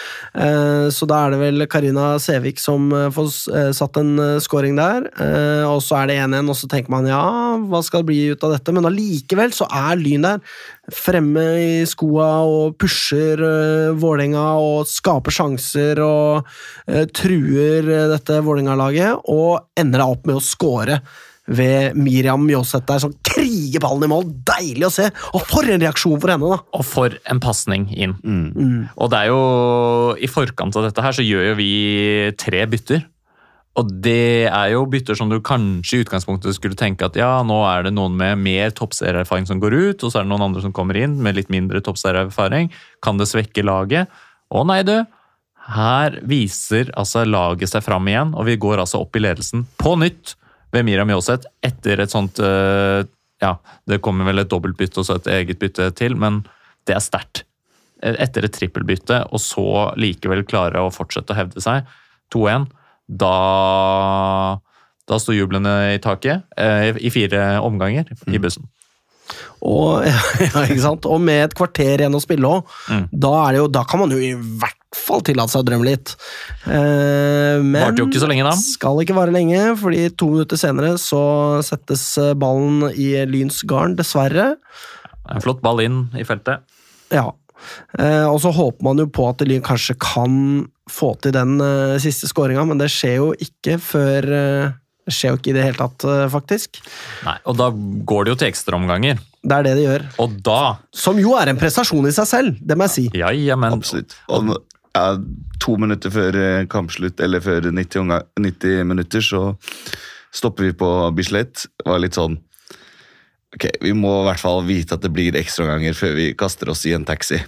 Eh, så da er det vel Karina Sævik som eh, får eh, satt en skåring scoring der. Eh, og så er det 1-1, og så tenker man ja, hva skal det bli ut av dette? Men allikevel så er Lyn der. Fremme i skoa og pusher eh, Vålerenga og skaper sjanser og eh, truer eh, dette Vålerenga-laget, og ender da opp med å score ved Miriam Mjåseth der, som kriger ballen i mål. Deilig å se! Og for en reaksjon for henne, da! Og for en pasning inn. Mm. Og det er jo I forkant av dette her så gjør jo vi tre bytter. Og det er jo bytter som du kanskje i utgangspunktet skulle tenke at ja, nå er det noen med mer toppserieerfaring som går ut, og så er det noen andre som kommer inn med litt mindre toppserieerfaring. Kan det svekke laget? Å nei, du. Her viser altså laget seg fram igjen, og vi går altså opp i ledelsen på nytt ved Mira Mjåseth etter et sånt eh, Ja, det kommer vel et dobbeltbytte og så et eget bytte til, men det er sterkt etter et trippelbytte, og så likevel klare å fortsette å hevde seg. 2-1. Da, da sto jublene i taket eh, i fire omganger i bussen. Og, ja, ikke sant? og med et kvarter igjen å spille òg, Mm. da, da kan man jo i hvert fall tillate seg å drømme litt. Eh, men Varte jo ikke så lenge da. skal ikke vare lenge, fordi to minutter senere så settes eh, ballen i Lyns garn, dessverre. En flott ball inn i feltet. Ja. Eh, og så håper man jo på at Lyn kanskje kan få til den eh, siste skåringa, men det skjer jo ikke før eh, Det skjer jo ikke i det hele tatt, faktisk. Nei, og da går det jo til ekstraomganger. Det er det det gjør. Og da Som jo er en prestasjon i seg selv, det må jeg si. Ja, ja, men Absolutt. Og ja, to minutter før eh, kampslutt, eller før 90, omga- 90 minutter, så stopper vi på Bislett. Det var litt sånn Ok, vi må i hvert fall vite at det blir ekstraomganger før vi kaster oss i en taxi.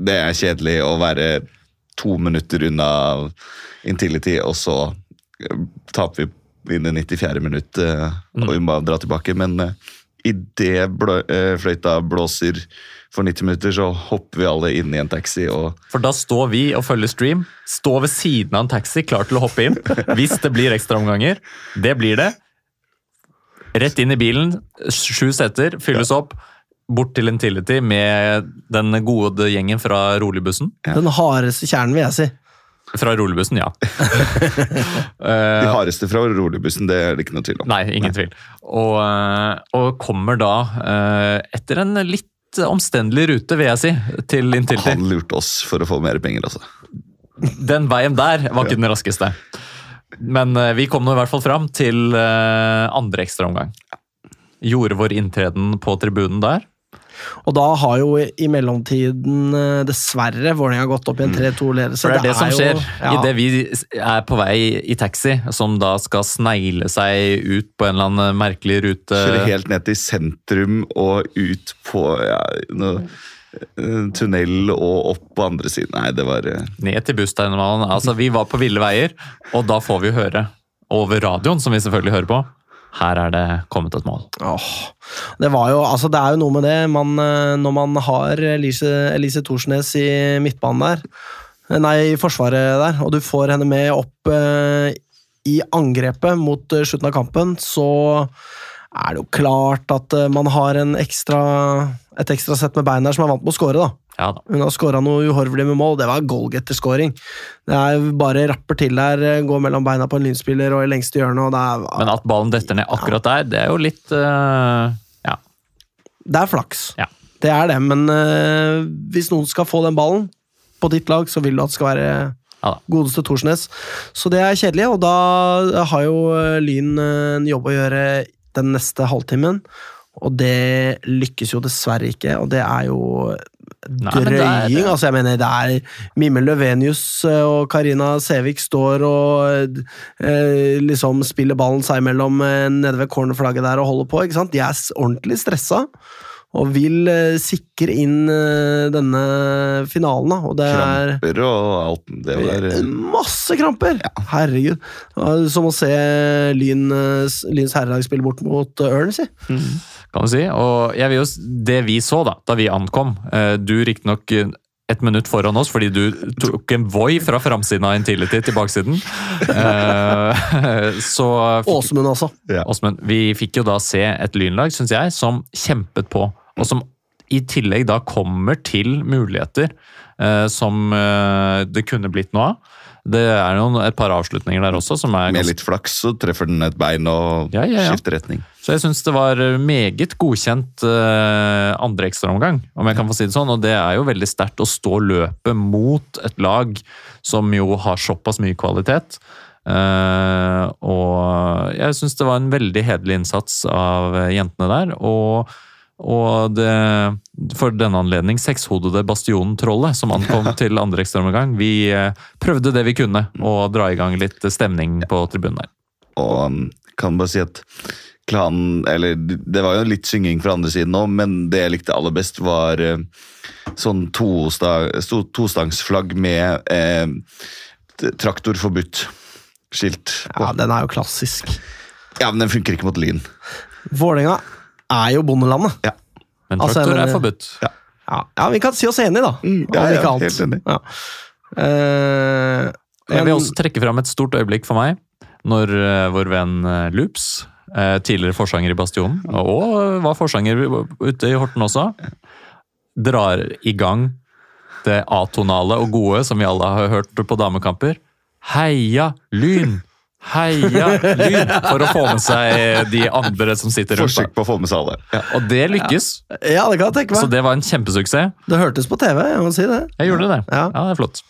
Det er kjedelig å være to minutter unna Intility, og så eh, taper vi inn i 94. minutt, eh, og vi må dra tilbake. Men uh, idet fløyta blåser for 90 minutter, så hopper vi alle inn i en taxi og For da står vi og følger stream, står ved siden av en taxi klar til å hoppe inn hvis det blir ekstraomganger. Det blir det. Rett inn i bilen, sju seter, fylles opp. Bort til Intility med den gode gjengen fra roligbussen. Den hardeste kjernen, vil jeg si. Fra roligbussen, ja. De Eh, hardeste fra roligbussen, det er det ikke noe tvil om. Nei, ingen tvil. Og, eh, og kommer da, eh, etter en litt omstendelig rute, vil jeg si, til Intility. Han lurte oss for å få mer penger, altså. Den veien der var ikke den raskeste. Men eh, vi kom nå i hvert fall fram til eh, andre ekstraomgang. Gjorde vår inntreden på tribunen der. Og da har jo i mellomtiden eh, dessverre Vålerenga gått opp i en 3-2-ledelse. Det er det, som jo- skjer ja. idet vi er på vei i taxi, som da skal snegle seg ut på en eller annen merkelig rute. Kjøre helt ned til sentrum og ut på ja, noe, eh, tunnel og opp på andre siden. Nei, det var eh, Ned til bussterminalen. Altså, vi var på ville veier, og da får vi høre over radioen, som vi selvfølgelig hører på. Her er det kommet et mål. Åh, det jo, altså det er jo noe med det man, eh, Når man har Elise, Elise Thorsnes i midtbanen der, eh, nei, i forsvaret der, og du får henne med opp eh, i angrepet mot eh, slutten av kampen, så er det jo klart at man har ekstra, et ekstra sett med bein der som er vant med å score, da. Ja da. Hun har skåra noe uhorvelig med mål. Det var goalgetter-scoring. Det er bare rapper til der, eh, går mellom beina på en lynspiller og i lengste hjørne. og det er, Men at ballen detter ned akkurat der, det er jo litt uh, Ja. Det er flaks. Ja. Det er det, men uh, hvis noen skal få den ballen på ditt lag, så vil du at det skal være Ja godeste Thorsnes. Så det er kjedelig, og da har jo Lyn en jobb å gjøre den neste halvtimen. Og det lykkes jo dessverre ikke, og det er jo Nei, drøying. altså jeg mener, det er Mimel Løvenius øh, og Karina Sevik står og eh, liksom spiller ballen seg imellom øh, nede ved cornerflagget der og holder på. ikke sant? De er ordentlig stressa og vil eh, sikre inn øh, denne finalen. da, og det er kramper og alt. Det eh, Masse kramper! Herregud. Som å se Lyn, Lyns herrelag spille bort mot Ørn, si. Kan du si. Og jeg vil jo, det vi så da, da vi ankom eh, Du riktignok eh, et minutt foran oss fordi du tok en Voi fra framsiden av Intility til baksiden. Eh, så Åsmund, altså. Åsmund, vi fikk jo da se et lynlag, syns jeg, som kjempet på. Og som i tillegg da kommer til muligheter eh, som eh, det kunne blitt noe av. Det er noen, et par avslutninger der også som er Med litt flaks så treffer den et bein og Ja, ja, ja. skifter retning. Så jeg syns det var meget godkjent uh, andre ekstraomgang, om jeg kan få si det sånn. Og det er jo veldig sterkt å stå løpet mot et lag som jo har såpass mye kvalitet. Uh, og jeg syns det var en veldig hederlig innsats av jentene der. Og, og det, for denne anledning, sekshodede Bastionen-trollet som ankom til andre ekstraomgang. Vi uh, prøvde det vi kunne, å dra i gang litt stemning på tribunen der. Og um, kan bare si at klanen Eller det var jo litt synging fra andre siden òg, men det jeg likte aller best, var eh, sånn tostangsflagg med eh, 'traktor forbudt' skilt på. Ja, Den er jo klassisk. Ja, men den funker ikke mot Lyn. Vålerenga er jo bondelandet. Men Altså, traktor altså, er forbudt. Ja, ja, vi kan si oss enige, da. Mm, ja, Om ja, annet. helt enig. Ja. Eh, Jeg vil også trekke fram et stort øyeblikk for meg, når uh, vår venn uh, Loops, tidligere forsanger i Bastionen, og var forsanger ute i Horten også, drar i gang det atonale og gode som vi alle har hørt på damekamper. Heia Lyn! Heia Lyn! For å få med seg de andre som sitter rundt. Forsøk på å få med seg alle. Ja. Og det lykkes, Ja, det kan jeg tenke meg. så det var en kjempesuksess. Det hørtes på TV, jeg må si det. Jeg gjorde det. Ja. Ja, det er flott.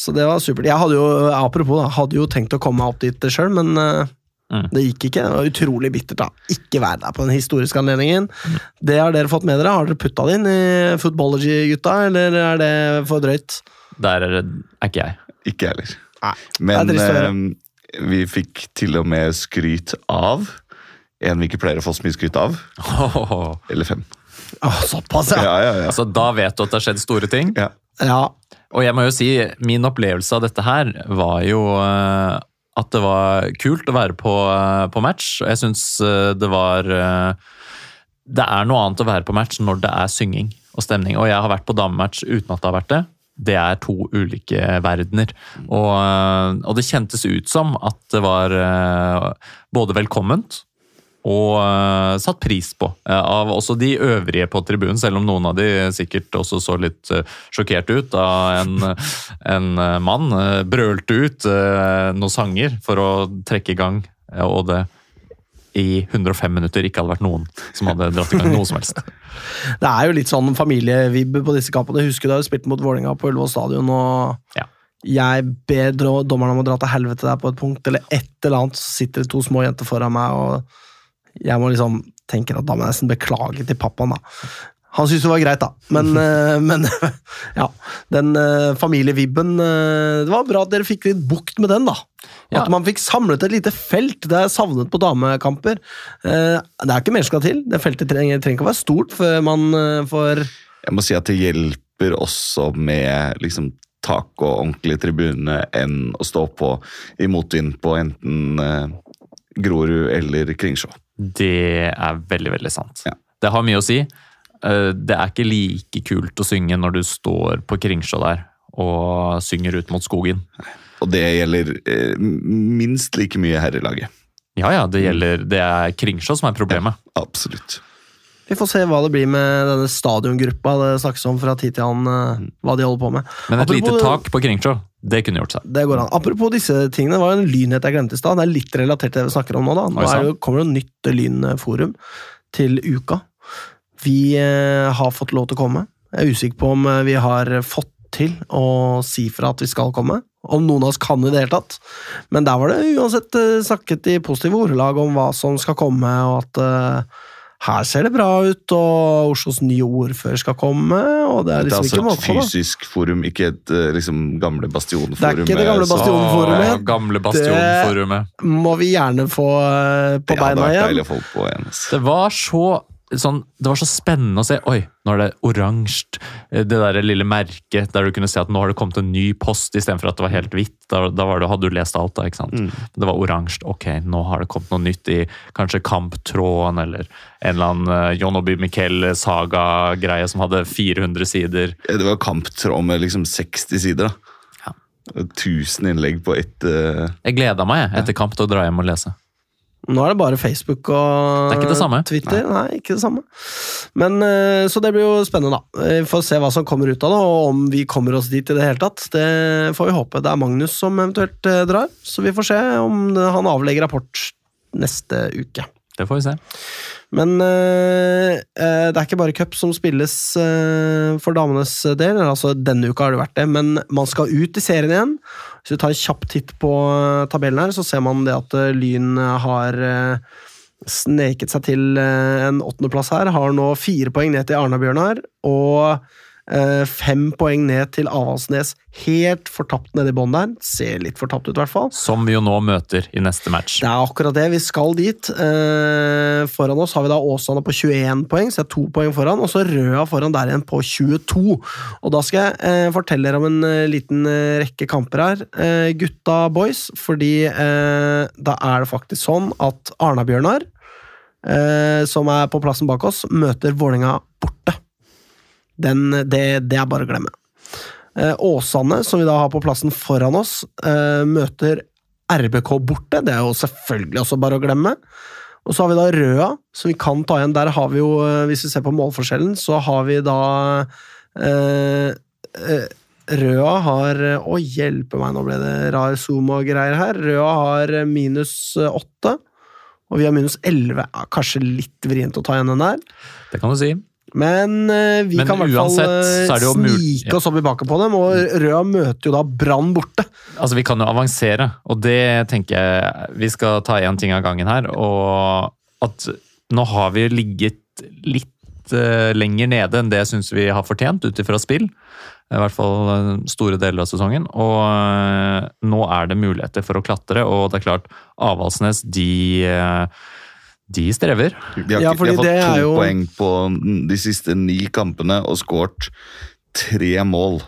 Så det var supert. Jeg hadde jo, apropos, da, hadde jo tenkt å komme meg opp dit sjøl, men eh, Mm. det gikk ikke. Det var utrolig bittert, da. Ikke vær der på den historiske anledningen. Det har dere fått med dere. Har dere putta det inn i Footballogy-gutta, eller er det for drøyt? Der er er ikke jeg. Ikke jeg heller. Nei. Men eh, vi fikk til og med skryt av en vi ikke pleier å få så mye skryt av. Eller fem. Oh, såpass, ja. Ja, ja, ja. Altså, da vet du at det har skjedd store ting. ja. ja. Og jeg må jo si, min opplevelse av dette her var jo eh, at det var kult å være på, eh, på match. Jeg syns eh, det var eh, Det er noe annet å være på match når det er synging og stemning. Og jeg har vært på damematch uten at det har vært det. Det er to ulike verdener. Og, og det kjentes ut som at det var både velkomment og uh, satt pris på uh, av også de øvrige på tribunen, selv om noen av de sikkert også så litt uh, sjokkert ut da en, en mann brølte ut noen sanger for å trekke i gang, og det i 105 minutter ikke hadde vært noen som hadde dratt i gang noe som helst. Det er jo litt sånn familievibb på disse kampene. Jeg husker da vi spilte mot Vålerenga på Ullevål stadion, og Ja. jeg ber dommerne om å dra til helvete der på et punkt, eller et eller annet, så sitter det to små jenter foran meg, og jeg må liksom tenke at da må jeg nesten beklage til pappaen, da. Han syntes det var greit, da, men, eh, men ja. Den uh, familievibben eh, Det var bra at dere fikk litt bukt med den, da. Ja. At man fikk samlet et lite felt. Det er savnet på damekamper. Eh, det er ikke mer skal til. Det feltet trenger, trenger ikke å være stort før man eh, får Jeg må si at det hjelper også med liksom, tak og ordentlig tribune enn å stå på i motvind på enten eh, Grorud eller Kringsjå. Det er veldig, veldig sant. Ja. Det har mye å si. Eh, Det er ikke like kult å synge når du står på Kringsjå der og synger ut mot skogen. Og det gjelder eh, minst like mye herrelaget. Ja, ja, det gjelder Det er Kringsjå som er problemet. Absolutt. Vi får se hva det blir med denne stadiongruppa det snakkes om fra tid til annen. eh, hva de holder på med. Men et Apropos- lite tak på Kringsjå, det kunne gjort seg. Det går an. Apropos disse tingene, det var en lynhet jeg glemte i stad. Det er litt relatert til det vi snakker om nå. da. Nå det kommer det jo nytt lynforum til uka. Vi eh, har fått lov til å komme. Jeg er usikker på om eh, vi har fått til å si fra at vi skal komme. Om noen av oss kan i det hele tatt. Men der var det uansett eh, snakket i positive ordelag om hva som skal komme, og at her ser det bra ut, og Oslos nye ordfører skal komme, og det er Det er liksom altså ikke et måte på. da. fysisk forum, ikke et eh, liksom, gamle bastionforum. Det er ikke det gamle bastionforumet. bastion- Bastionforumet. Ja, gamle Bastionforumet. Det Må vi gjerne få eh, på Det hadde beina vært igjen. deilig å få på igjen. Det var så sånn, det var så spennende å se. Oi, nå er det oransje. Det der lille merket der du kunne se at nå har det kommet en ny post istedenfor at det var helt hvitt. Da, da var det, hadde du lest alt, da. ikke sant? Det var oransje. Ok, nå har det kommet noe nytt i kanskje kamptråden eller en eller annen uh, John Obi Miquel-saga-greie som hadde 400 sider. Ja, Det var kamptråd med liksom 60 sider. da. Ja. 1000 innlegg på ett uh... Jeg gleda meg jeg, etter kamp til å dra hjem og lese. Nå er det bare Facebook og er. Twitter. Nei. ikke det samme. Men, eh, Så det blir jo spennende, da. Vi får se hva som kommer ut av det, og om vi kommer oss dit i det hele tatt. Det får vi håpe. Det er Magnus som eventuelt eh, drar, så vi får se om han avlegger rapport neste uke. Det får vi se. Men eh, det er ikke bare cup som spilles eh, for damenes del. altså Denne uka har det vært det, men man skal ut i serien igjen. Hvis vi tar en kjapp titt på eh, tabellen her, så ser man det at eh, Lyn har eh, sneket seg til en åttendeplass her. Har nå fire poeng ned til Arna-Bjørnar og fem poeng ned til Avaldsnes. Helt fortapt nede i bånn der. Ser litt fortapt ut, i hvert fall. Som vi jo nå møter i neste match. Det er akkurat det. Vi skal dit. Eh, foran oss har vi da Åsane på 21 poeng, så det er to poeng foran. Og så Røa foran der igjen på 22. Og da skal jeg eh, fortelle dere om en eh, liten eh, rekke kamper her. Eh, gutta boys, fordi eh, da er det faktisk sånn at Arna-Bjørnar, eh, som er på plassen bak oss, møter Vålerenga borte. Den, det, det er bare å glemme. Eh, Åsane, som vi da har på plassen foran oss, eh, møter RBK borte. Det er jo selvfølgelig også bare å glemme. Og så har vi da Røa, som vi kan ta igjen. Der har vi jo, eh, hvis vi ser på målforskjellen, så har vi da eh, Røa har Å, hjelpe meg, nå ble det rar zoom og greier her. Røa har minus åtte, og vi har minus elleve. Ja, kanskje litt vrient å ta igjen den der. Det kan du si. Men eh, vi Men kan i hvert fall uansett eh, så er det jo mul- snike oss opp i baken på dem, og Røa møter jo da Brann borte. Altså, Vi kan jo avansere, og det tenker jeg Vi skal ta én ting av gangen her. Og at nå har vi ligget litt eh, lenger nede enn det jeg syns vi har fortjent ut ifra spill. I hvert fall eh, store deler av sesongen. Og eh, nå er det muligheter for å klatre, og det er klart Avaldsnes, de eh, de strever. De har, Ja, fordi de har fått to jo- poeng på de siste ni kampene og skåret tre mål.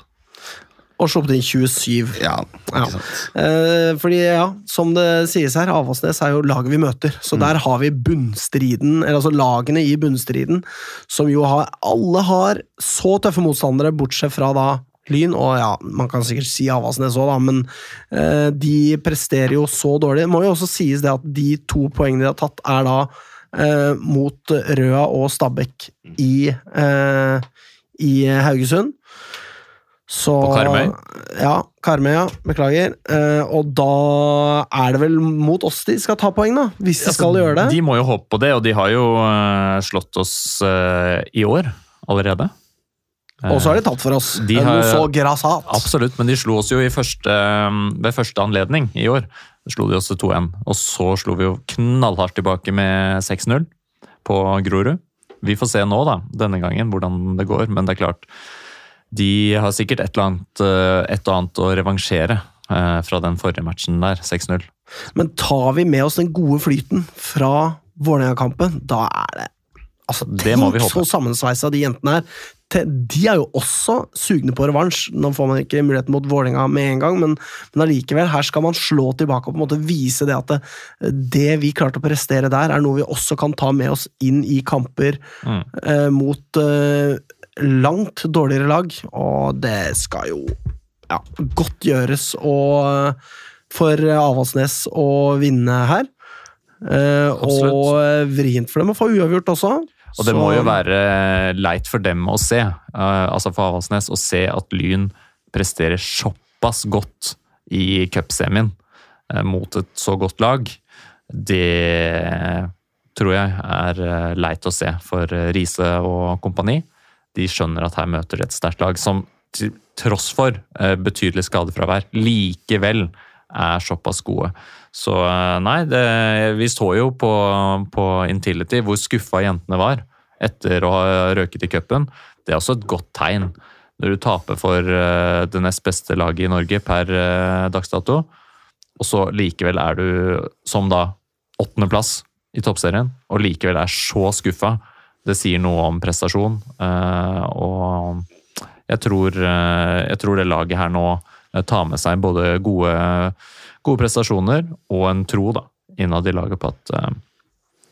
Og sluppet inn 27. Ja, ikke Ja. sant? Eh, fordi, ja, som det sies her, Avaldsnes er jo laget vi møter. Så Mm. der har vi bunnstriden, eller altså lagene i bunnstriden, som jo har Alle har så tøffe motstandere, bortsett fra da Lyn, og ja, man kan sikkert si Avaldsnes òg, da, men eh, de presterer jo så dårlig. Det må jo også sies det at de to poengene de har tatt, er da eh, mot Røa og Stabæk i, eh, i Haugesund. Så, På Karmøy. Ja, Karmøy, ja. Beklager. Eh, og da er det vel mot oss de skal ta poeng, da. Hvis de skal gjøre det. De må jo håpe på det, og de har jo eh, slått oss eh, i år allerede. Og så har de tatt for oss. De Eh, Noe har- så grassat. Absolutt, men de slo oss jo i første, ved første anledning i år. Slo de oss til 2-1, og så slo vi jo knallhardt tilbake med 6-0 på Grorud. Vi får se nå, da, denne gangen, hvordan det går, men det er klart De har sikkert et eller annet, eh, et og annet å revansjere eh, fra den forrige matchen der, 6-0. Men tar vi med oss den gode flyten fra Vålerenga-kampen, da er det Altså, Det må vi Tenk så sammensveisa de jentene her. De er jo også sugne på revansj. Nå får man ikke muligheten mot Vålerenga med en gang, men, men allikevel, her skal man slå tilbake og på en måte vise det at det, det vi klarte å prestere der, er noe vi også kan ta med oss inn i kamper Mm. eh, mot eh, langt dårligere lag, og det skal jo ja, godt gjøres og, for Avaldsnes å vinne her. Eh, og eh, vrient for dem å få uavgjort også. Og det Så- må jo være leit for dem å se, eh, altså for Avaldsnes, å se at Lyn presterer såpass godt i cupsemien eh, mot et så godt lag. Det tror jeg er eh, leit å se for Riise og kompani. De skjønner at her møter de et sterkt lag som til tross for betydelig skadefravær likevel er såpass gode. Så eh, nei, det, vi så jo på, på Intility hvor skuffa jentene var etter å ha røket i cupen. Det er også et godt tegn. Når du taper for eh, det nest beste laget i Norge per dagsdato, dags dato, og så likevel er du som da åttendeplass i toppserien, og likevel er så skuffa. Det sier noe om prestasjon. eh, og jeg tror, eh, jeg tror det laget her nå eh, tar med seg både gode, gode prestasjoner og en tro da, innad i laget på at uh,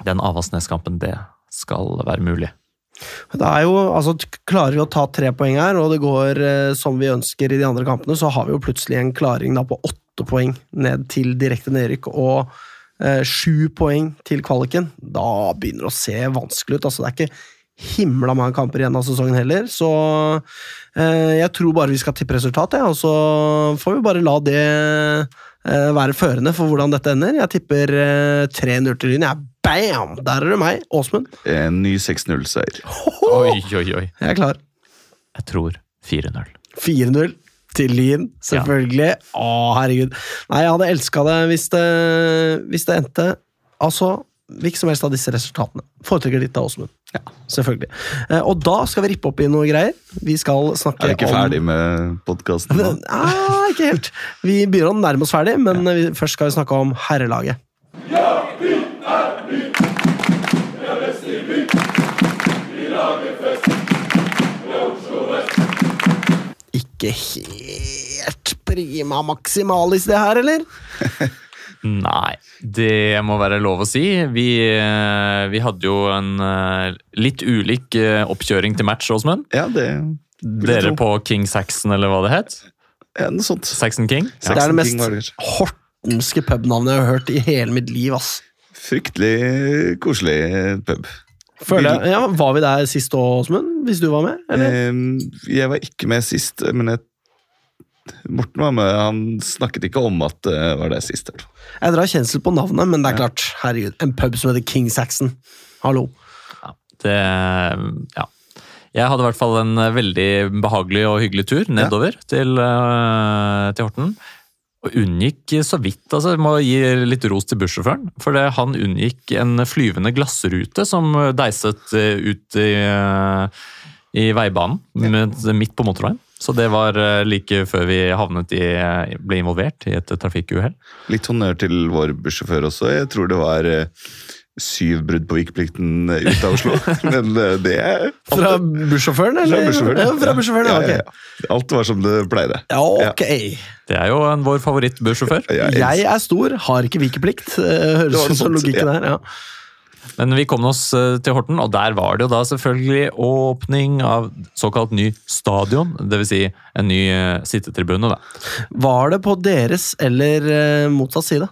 den Avaldsnes-kampen, det skal være mulig. Det er jo, altså Klarer vi å ta tre poeng her, og det går eh, som vi ønsker i de andre kampene, så har vi jo plutselig en klaring da på åtte poeng ned til direkte nedrykk og eh, sju poeng til kvaliken. Da begynner det å se vanskelig ut. altså Det er ikke himla mange kamper igjen av sesongen heller, så eh, jeg tror bare vi skal tippe resultat, ja, og så får vi bare la det eh, være førende for hvordan dette ender. Jeg tipper eh, 3-0 til Lyn. Jeg Bam! Der er det meg, Åsmund. En ny 6-0-seier. Oi, oi, oi. Jeg er klar. Jeg tror 4-0. 4-0 til Lyn, selvfølgelig. Å, herregud. Nei, jeg hadde elska det hvis, det hvis det endte Altså, hvilket som helst av disse resultatene. Foretrekker ditt da, Åsmund. Ja, selvfølgelig. Eh, og da skal vi rippe opp i noe greier. Vi skal snakke om Er du ikke om ferdig med podkasten nå? Ah, ikke helt. Vi begynner å nærme oss ferdig, men vi, først skal vi snakke om herrelaget. Ikke helt prima maximalis, det her, eller? Nei, det må være lov å si. Vi, eh, vi hadde jo en eh, litt ulik eh, oppkjøring til match, Åsmund. Ja, Dere på King Saxon, eller hva det het? ja, noe sånt. Saxon King? Det er det mest hortenske pubnavnet jeg har hørt i hele mitt liv, ass. Fryktelig koselig pub. Føler jeg, ja, Var vi der sist òg, Åsmund? Hvis du var med? Eller? Ehm, Jeg var ikke med sist, men jeg, Morten var med. Han snakket ikke om at det var det sist. Jeg drar kjensel på navnet, men det er klart, herregud, en pub som heter King Saxon. Hallo. Det, ja. Jeg hadde i hvert fall en veldig behagelig og hyggelig tur nedover til, eh, til Horten. Og unngikk så vidt altså jeg Må gi litt ros til bussjåføren. For det, han unngikk en flyvende glassrute som deiset eh, ut i, eh, i veibanen ja. midt på motorveien. Så det var eh, like før vi havnet i, ble involvert i et trafikkuhell. Litt honnør til vår bussjåfør også. Jeg tror det var eh, syv brudd på vikeplikten eh, ut av Oslo. Men eh, det er Fra bussjåføren, Fra bussjåføren. Ja, fra bussjåføren, ja, Ja, ja, ja. Alt var som det pleide. Ja, ok. Det er jo en, vår favorittbussjåfør. Jeg Jeg er stor, har ikke vikeplikt. Eh, Høres ut som logikken ja. her. ja. Men vi kom oss eh, til Horten, og der var det jo da selvfølgelig åpning av såkalt ny stadion. Dvs. Si en ny eh, sittetribune, da. Var det på deres eller eh, motsatt side?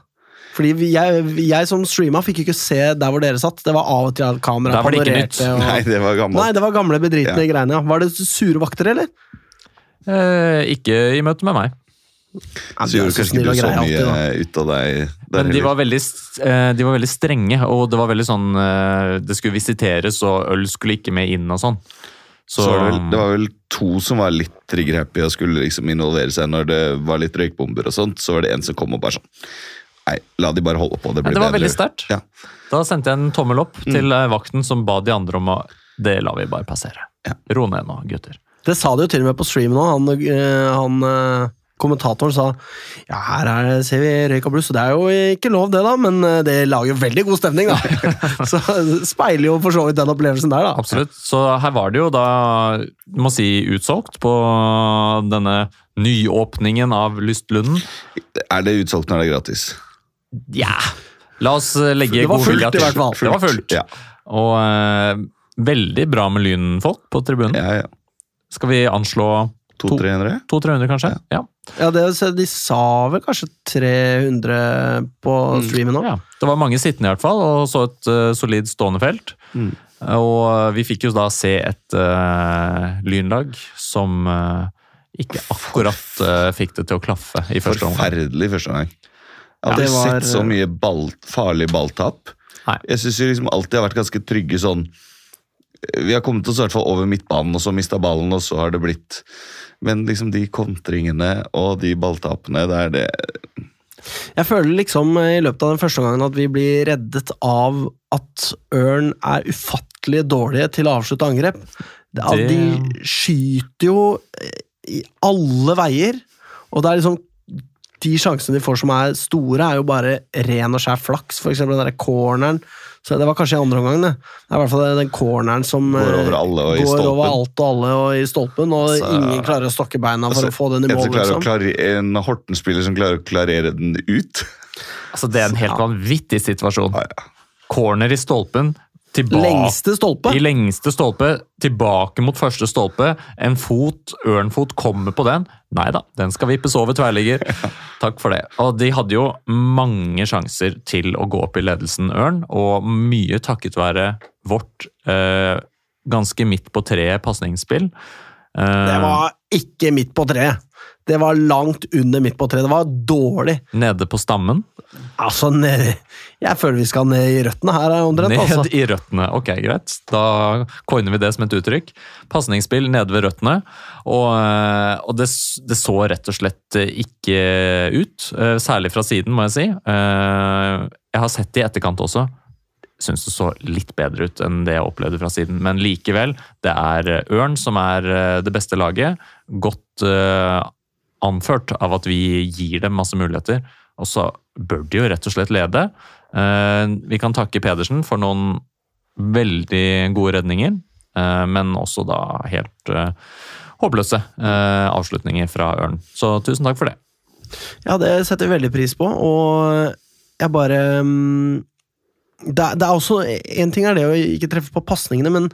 Fordi jeg, jeg som streama, fikk ikke se der hvor dere satt. Det var av og til at kameraet Der var det ikke nytt. Og... Nei, det var gammelt. Nei, det var gamle bedritne greiene. ja. Var det sure vakter, eller? Eh, ikke i møte med meg. Ja, Så gjorde kanskje ikke du så mye alltid, ut av deg der Men de var, veldig, eh, de var veldig strenge, og det var veldig sånn eh, Det skulle visiteres, og øl skulle ikke med inn og sånn. Så var det, vel, det var vel to som var litt trigger-happy og skulle liksom involvere seg når det var litt røykbomber og sånt. Så var det en som kom og bare sånn Nei, la de bare holde på. Det Ja, blir det var bedre. veldig sterkt. Ja. Da sendte jeg en tommel opp til eh, vakten som ba de andre om å Det lar vi bare passere. Ja. Ro ned nå, gutter. Det sa de jo til og med på stream nå. Han, han kommentatoren sa ja, her er, ser vi røyk og bluss, og det er jo ikke lov, det, da, men eh, det lager veldig god stemning, da. så speiler jo for så vidt den opplevelsen der, da. Absolutt. Så her var det jo da, du må si, utsolgt på denne nyåpningen av Lystlunden. Er det utsolgt når det er gratis? Ja! La oss eh, legge Det var god vilje fullt, i til. hvert fall. Det var fullt. Ja, Og eh, veldig bra med lynfolk på tribunen. ja, ja. Skal vi anslå To. 200-300? 200-300, kanskje? Ja. Ja, det, De sa vel kanskje 300 på streamen nå? ja. Det var mange sittende, i hvert fall, og så et uh, solid stående felt. Mm. Og uh, vi fikk jo da se et uh, lynlag som uh, ikke akkurat fikk det til å klaffe i første omgang. Forferdelig første omgang. Jeg har Ja, var- sett så mye ball, farlig balltap. Nei. Jeg syns liksom alltid har vært ganske trygge sånn Vi har kommet oss i hvert fall over midtbanen, og så mista ballen, og så har det blitt Men liksom de kontringene og de balltapene, det er det Jeg føler liksom i løpet av den første gangen at vi blir reddet av at Ørn er ufattelig dårlige til å avslutte angrep. Det, at De skyter jo i alle veier, og det er liksom de sjansene de får som er store, er jo bare ren og skjær flaks. For eksempel den der corneren. Så det var kanskje i andre omgang, det. Det er i hvert fall den corneren som Går eh, over alle og går stolpen. over alt og alle og i stolpen, og så, ingen klarer å stokke beina for Altså, å få den i mål. Liksom. klare, en Horten-spiller som klarer å klarere den ut. Altså, det er en helt Ja. vanvittig situasjon. Ja, ja. Corner i stolpen. Tilbake, Lengste stolpe. I lengste stolpe, tilbake mot første stolpe. En fot, ørnfot, kommer på den. Nei da, den skal vippes over tverrligger. Takk for det. Og de hadde jo mange sjanser til å gå opp i ledelsen, Ørn, og mye takket være vårt eh, ganske midt på treet pasningsspill. Eh, Det var ikke midt på treet. Det var langt under midt på treet. Det var dårlig. Nede på stammen. Altså, ned, jeg føler vi skal ned i røttene her, omtrent. Ned Altså. i røttene. Ok, greit. Da coiner vi det som et uttrykk. Pasningsspill nede ved røttene. Og, eh, og det, det så rett og slett eh, ikke ut. eh, Særlig fra siden, må jeg si. Eh, Jeg har sett det i etterkant også. Syns det så litt bedre ut enn det jeg opplevde fra siden. Men likevel, det er eh, Ørn som er eh, det beste laget. Godt eh, anført av at vi gir dem masse muligheter. Og så bør de jo rett og slett lede. Eh, Vi kan takke Pedersen for noen veldig gode redninger, eh, men også da helt eh, håpløse avslutninger fra Ørn. Så tusen takk for det. Ja, det setter vi veldig pris på, og jeg bare mm, det, er- det er også En ting er det å ikke treffe på pasningene, men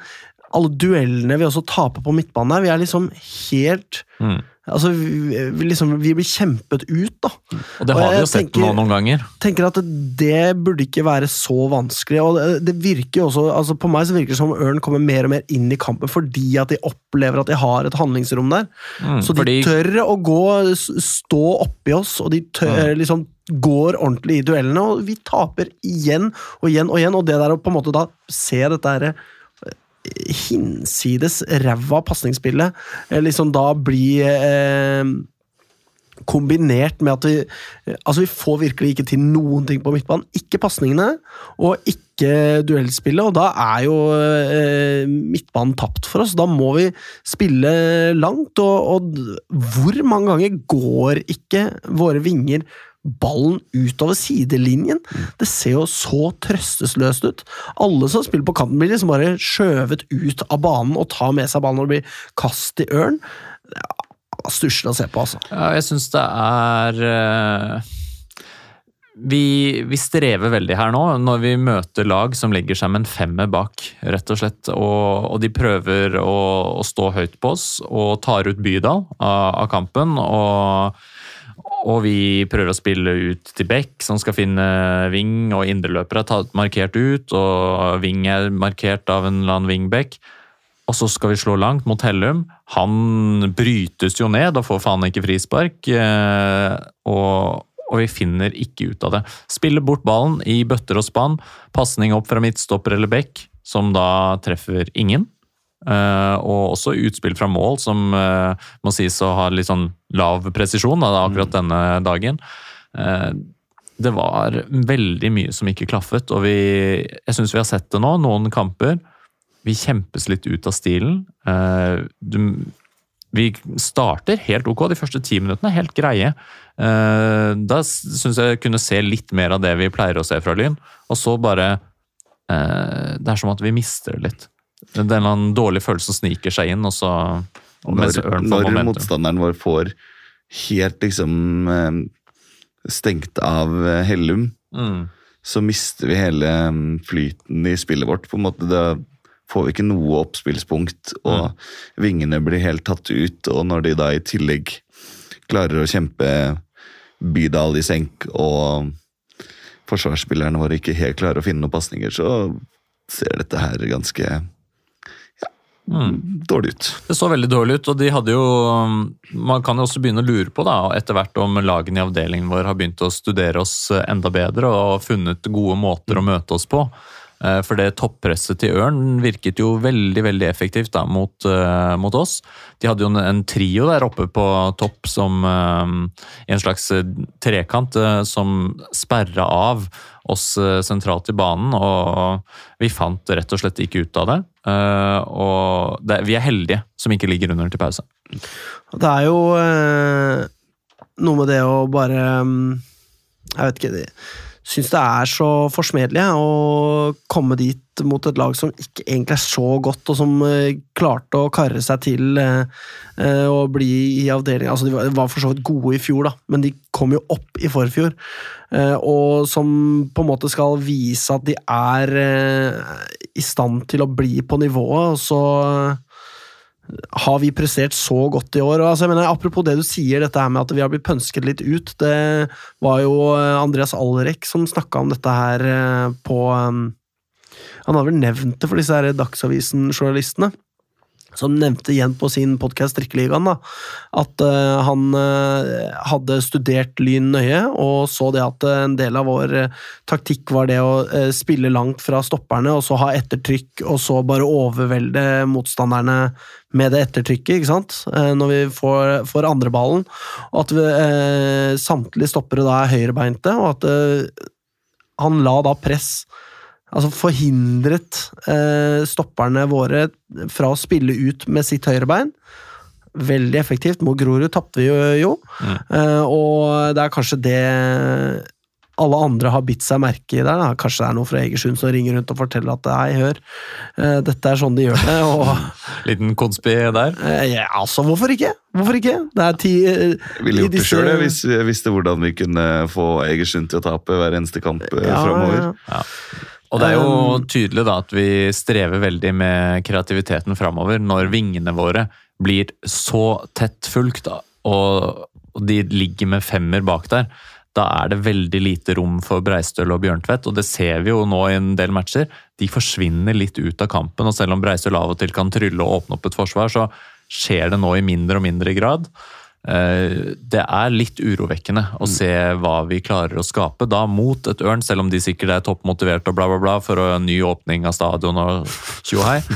alle duellene vi også taper på midtbanen her, vi er liksom helt Mm. Altså, vi, liksom, vi blir kjempet ut, da. Og det Og har vi jo sett tenker- nå noen ganger. tenker at det burde ikke være så vanskelig. og Det, det virker jo også, altså På meg så virker det som Ørn kommer mer og mer inn i kampen fordi at de opplever at de har et handlingsrom der. Mm, Så de fordi tør å gå, stå oppi oss, og de tør, liksom går ordentlig i duellene. Og vi taper igjen og igjen og igjen. Og det der å på en måte da se dette her eh, hinsides ræva pasningsspillet eh, liksom da blir eh, kombinert med at vi Altså, vi får virkelig ikke til noen ting på midtbanen. Ikke pasningene, og ikke duellspillet, og da er jo eh, midtbanen tapt for oss. Da må vi spille langt, og, og hvor mange ganger går ikke våre vinger ballen utover sidelinjen? Det ser jo så trøstesløst ut. Alle som spiller på kanten, blir liksom bare skjøvet ut av banen og tar med seg ballen det blir kast i ørn. Ja, Stusslig å se på, altså. Ja, jeg syns det er eh, vi, vi strever veldig her nå, når vi møter lag som legger seg med en femmer bak, rett og slett. Og, og de prøver å, å stå høyt på oss og tar ut Bydal av, av kampen. Og, og vi prøver å spille ut til Beck, som skal finne Ving, og indreløpere er tatt markert ut, og Ving er markert av en eller annen wingback. Og så skal vi slå langt mot Hellum. Han brytes jo ned og får faen ikke frispark. eh, Og, og vi finner ikke ut av det. Spiller bort ballen i bøtter og spann. Pasning opp fra midtstopper eller bekk, som da treffer ingen. Eh, og også utspill fra mål, som eh, må sies å ha litt sånn lav presisjon da, akkurat denne dagen. Eh, det var veldig mye som ikke klaffet, og vi, jeg syns vi har sett det nå, noen kamper. Vi kjempes litt ut av stilen. Du, vi starter helt ok, de første ti minuttene er helt greie. Da syns jeg kunne se litt mer av det vi pleier å se fra Lyn. Og så bare Det er som at vi mister det litt. Den eller annen følelse som sniker seg inn, og så og Når, når motstanderen vår får helt liksom eh, stengt av eh, Hellum, Mm. så mister vi hele mm, flyten i spillet vårt. på en måte Da får vi ikke noe oppspillspunkt, og vingene blir helt tatt ut. Og når de da i tillegg klarer å kjempe Bydal i senk, og forsvarsspillerne våre ikke helt klarer å finne noen pasninger, så ser dette her ganske ja, dårlig ut. Det så veldig dårlig ut, og de hadde jo Man kan jo også begynne å lure på da, etter hvert om lagene i avdelingen vår har begynt å studere oss enda bedre og funnet gode måter å møte oss på. Eh, For det toppresset til Ørn virket jo veldig veldig effektivt da, mot, uh, mot oss. De hadde jo en, en trio der oppe på topp som uh, en slags trekant uh, som sperra av oss sentralt i banen, og vi fant rett og slett ikke ut av det. Og det, vi er heldige som ikke ligger under til pause. Det er jo noe med det å bare mm, Jeg vet ikke det Syns det er så forsmedelig å komme dit mot et lag som ikke egentlig er så godt, og som eh, klarte å karre seg til eh, eh, å bli i avdelinga. Altså, de var, for så vidt gode i fjor, da, men de kom jo opp i forfjor. Og som på en måte skal vise at de er i stand til å bli på nivået, og så har vi prestert så godt i år? Altså, mener, apropos det du sier, dette her med at vi har blitt pønsket litt ut. Det var jo eh, Andreas Allerek som snakka om dette her eh, på um, Han har vel nevnt det for disse her Dagsavisen-journalistene. Som nevnte igjen på sin podkast Trikkeligaen da, at uh, han hadde studert Lyn nøye og så det at en del av vår taktikk var det å spille langt fra stopperne og så ha ettertrykk og så bare overvelde motstanderne med det ettertrykket, ikke sant? når vi får, får andreballen. Og at vi, samtlige stoppere da er høyrebeinte, og at han la da press altså forhindret eh, stopperne våre fra å spille ut med sitt høyrebein. Veldig effektivt. Mot Grorud tapte vi jo, jo. Mm. Eh, og det er kanskje det alle andre har bitt seg merke i det. Da. Kanskje det er noe fra Egersund som ringer rundt og forteller at hei, hør, eh, dette er sånn de gjør det. Og, Liten konspi der. eh, ja, altså, hvorfor ikke? Hvorfor ikke? Det er ti eh, Jeg ville gjort gjort det disse- sjøl hvis vi visste hvordan vi kunne få Egersund til å tape hver eneste kamp Ja, framover. ja. Og det er jo Um, tydelig da at vi strever veldig med kreativiteten framover når vingene våre blir så tett fulgt, da, og de ligger med femmer bak der. Da er det veldig lite rom for Breistøl og Bjørntvedt, og det ser vi jo nå i en del matcher. De forsvinner litt ut av kampen, og selv om Breistøl av og til kan trylle og åpne opp et forsvar, så skjer det nå i mindre og mindre grad. Eh, Det er litt urovekkende å se hva vi klarer å skape da mot et Ørn, selv om de sikkert er toppmotivert og bla, bla, bla for en ny åpning av stadion og tjohei.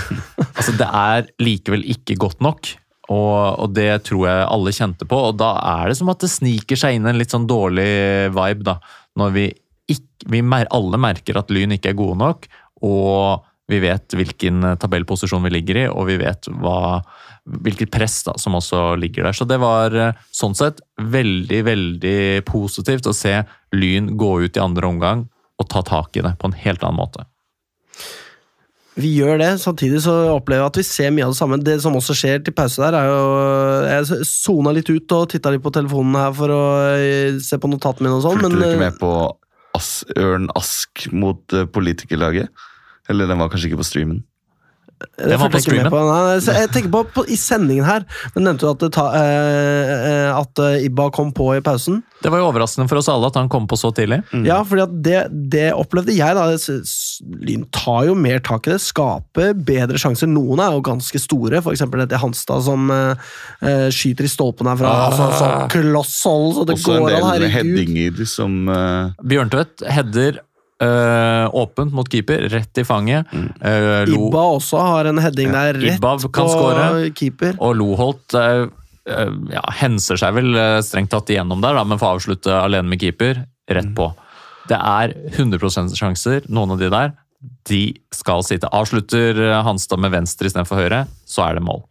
Altså, det er likevel ikke godt nok. Og, og det tror jeg alle kjente på, og da er det som at det sniker seg inn en litt sånn dårlig vibe, da. Når vi, ikke, vi mer, alle merker at Lyn ikke er gode nok, og vi vet hvilken tabellposisjon vi ligger i, og vi vet hva, hvilket press da, som også ligger der. Så det var eh, sånn sett veldig, veldig positivt å se Lyn gå ut i andre omgang og ta tak i det på en helt annen måte. Vi gjør det, samtidig så opplever jeg at vi ser mye av det samme. Det som også skjer til pause der, er jo Jeg sona litt ut og titta litt på telefonen her for å eh, se på notatene mine og sånn, Fulgte du ikke eh, med på As Ørn Ask mot eh, politikerlaget? Eller den var kanskje ikke på streamen? Det var på jeg streamen. på. Nei, så jeg tenker på, på I sendingen her men nevnte du at, det ta, eh, eh, at eh, Ibba kom på i pausen. Det var jo overraskende for oss alle at han kom på så tidlig. Ja, fordi at det, det opplevde jeg. da Lyn tar jo mer tak i det, skaper bedre sjanser. Noen er jo ganske store, f.eks. dette Hanstad som eh, eh, skyter i stolpen herfra. Ah. Altså, så kloss hold, så det Også en går an, del headinger som eh, Bjørntvedt header øh, åpent mot keeper, rett i fanget. Uh, Lo, Ibba også har en heading der rett Ibba kan på score. keeper. og Loholt uh, ja, henser seg vel strengt tatt igjennom der, da, men får avslutte alene med keeper. Rett på. Det er 100 sjanser, noen av de der. De skal sitte. Avslutter Hanstad med venstre istedenfor høyre, så er det mål.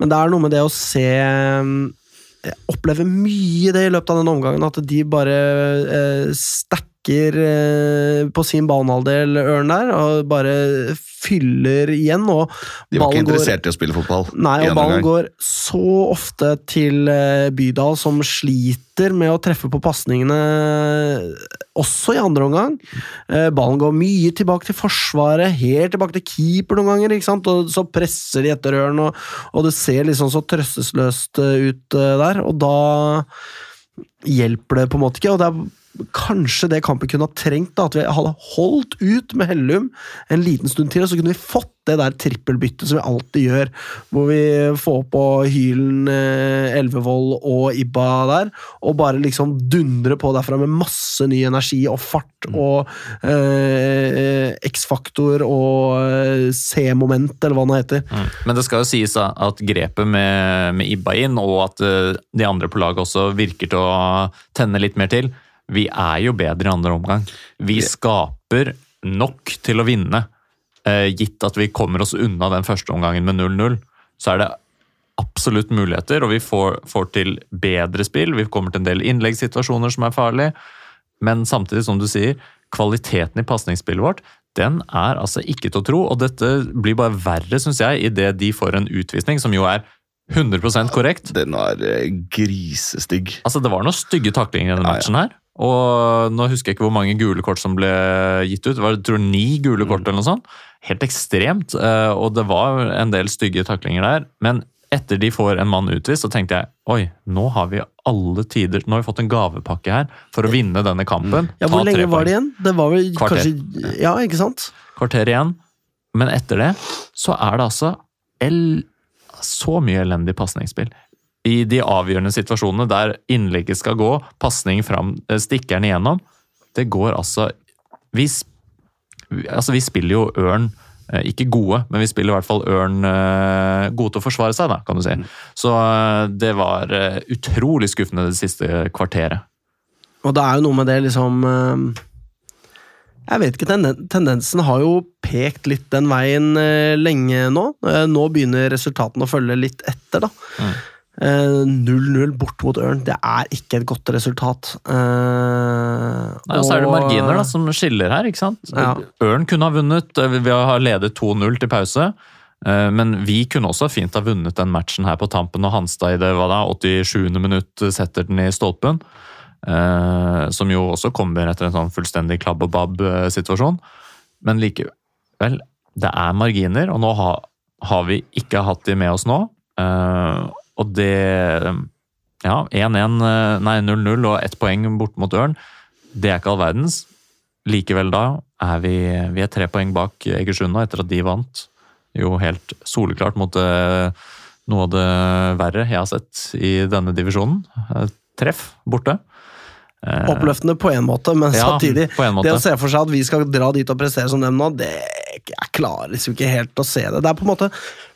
Men det er noe med det å se Jeg opplever mye det i løpet av den omgangen, at de bare eh, stacker eh, på sin banehalvdel, Ørn der, og bare fyller igjen. Og De var ikke ikke går- i å spille fotball. Nei, og ballen går så ofte til eh, Bydal, som sliter med å treffe på pasningene også i andre omgang. Eh, Ballen går mye tilbake til forsvaret, helt tilbake til keeper noen ganger, ikke sant? og så presser de etter Ørn, og, og det ser liksom så trøstesløst eh, ut eh, der, og da hjelper det på en måte ikke. og det er Kanskje det kampen kunne ha trengt, da, at vi hadde holdt ut med Hellum en liten stund til, og så kunne vi fått det der trippelbyttet som vi alltid gjør, hvor vi får på Hylen, Elvevoll Elvevold og Ibba der, og bare liksom dundre på derfra med masse ny energi og fart og eh, X-faktor og eh, C-moment, eller hva det heter. Men det skal jo sies da, at grepet med, med Ibba inn, og at eh, de andre på laget også virker til å tenne litt mer til. Vi er jo bedre i andre omgang. Vi skaper nok til å vinne. Eh, gitt at vi kommer oss unna den første omgangen med 0-0, så er det absolutt muligheter, og vi får, får til bedre spill. Vi kommer til en del innleggssituasjoner som er farlige. Men samtidig, som du sier, kvaliteten i pasningsspillet vårt den er altså ikke til å tro. Og dette blir bare verre, syns jeg, idet de får en utvisning som jo er 100% korrekt. Den var eh, grisestygg. Altså, Det var noen stygge taklinger i denne matchen her. Og nå husker jeg ikke hvor mange gule kort som ble gitt ut. Det var jeg tror ni gule kort eller noe sånt. Helt ekstremt. eh, Og det var en del stygge taklinger der. Men etter de får en mann utvist, så tenkte jeg oi, nå har vi alle tider Nå har vi fått en gavepakke her for å vinne denne kampen. Ja, Hvor lenge var det igjen? Det var vel Kvarter. kanskje Ja, ikke sant? Kvarter igjen. Men etter det så er det altså el så mye elendig pasningsspill. I de avgjørende situasjonene der innlegget skal gå, pasning fram, stikkeren igjennom. Det går altså vi, altså vi spiller jo Ørn eh, ikke gode, men vi spiller i hvert fall Ørn eh, gode til å forsvare seg, da, kan du si. Så eh, det var eh, utrolig skuffende det siste kvarteret. Og det er jo noe med det, liksom eh, Jeg vet ikke, tendensen har jo pekt litt den veien eh, lenge nå. Eh, Nå begynner resultatene å følge litt etter, da. Mm. Eh, 0-0 bort mot Ørn, det er ikke et godt resultat. Uh, Nei, og så er det marginer da, som skiller her. ikke sant? Ja. Ørn kunne ha vunnet vi ved å ha ledet 2-0 til pause. Uh, Men vi kunne også fint ha vunnet den matchen her på tampen når Hanstad i det hva da, 87. minutt setter den i stolpen. Uh, Som jo også kommer etter en sånn fullstendig klabb og babb-situasjon. Men likevel, det er marginer, og nå har, har vi ikke hatt de med oss nå. eh, Og det Ja, 1-1, eh, nei 0-0 og ett poeng bort mot Ørn. Det er ikke all verdens. Likevel da er vi, vi er tre poeng bak Egersund nå, etter at de vant. Jo helt soleklart mot eh, noe av det verre jeg har sett i denne divisjonen. Eh, Treff borte. Eh, Oppløftende på en måte, men Ja, samtidig måte. Det å se for seg at vi skal dra dit og prestere som dem nå, det jeg klarer liksom ikke helt å se det. Det er på en måte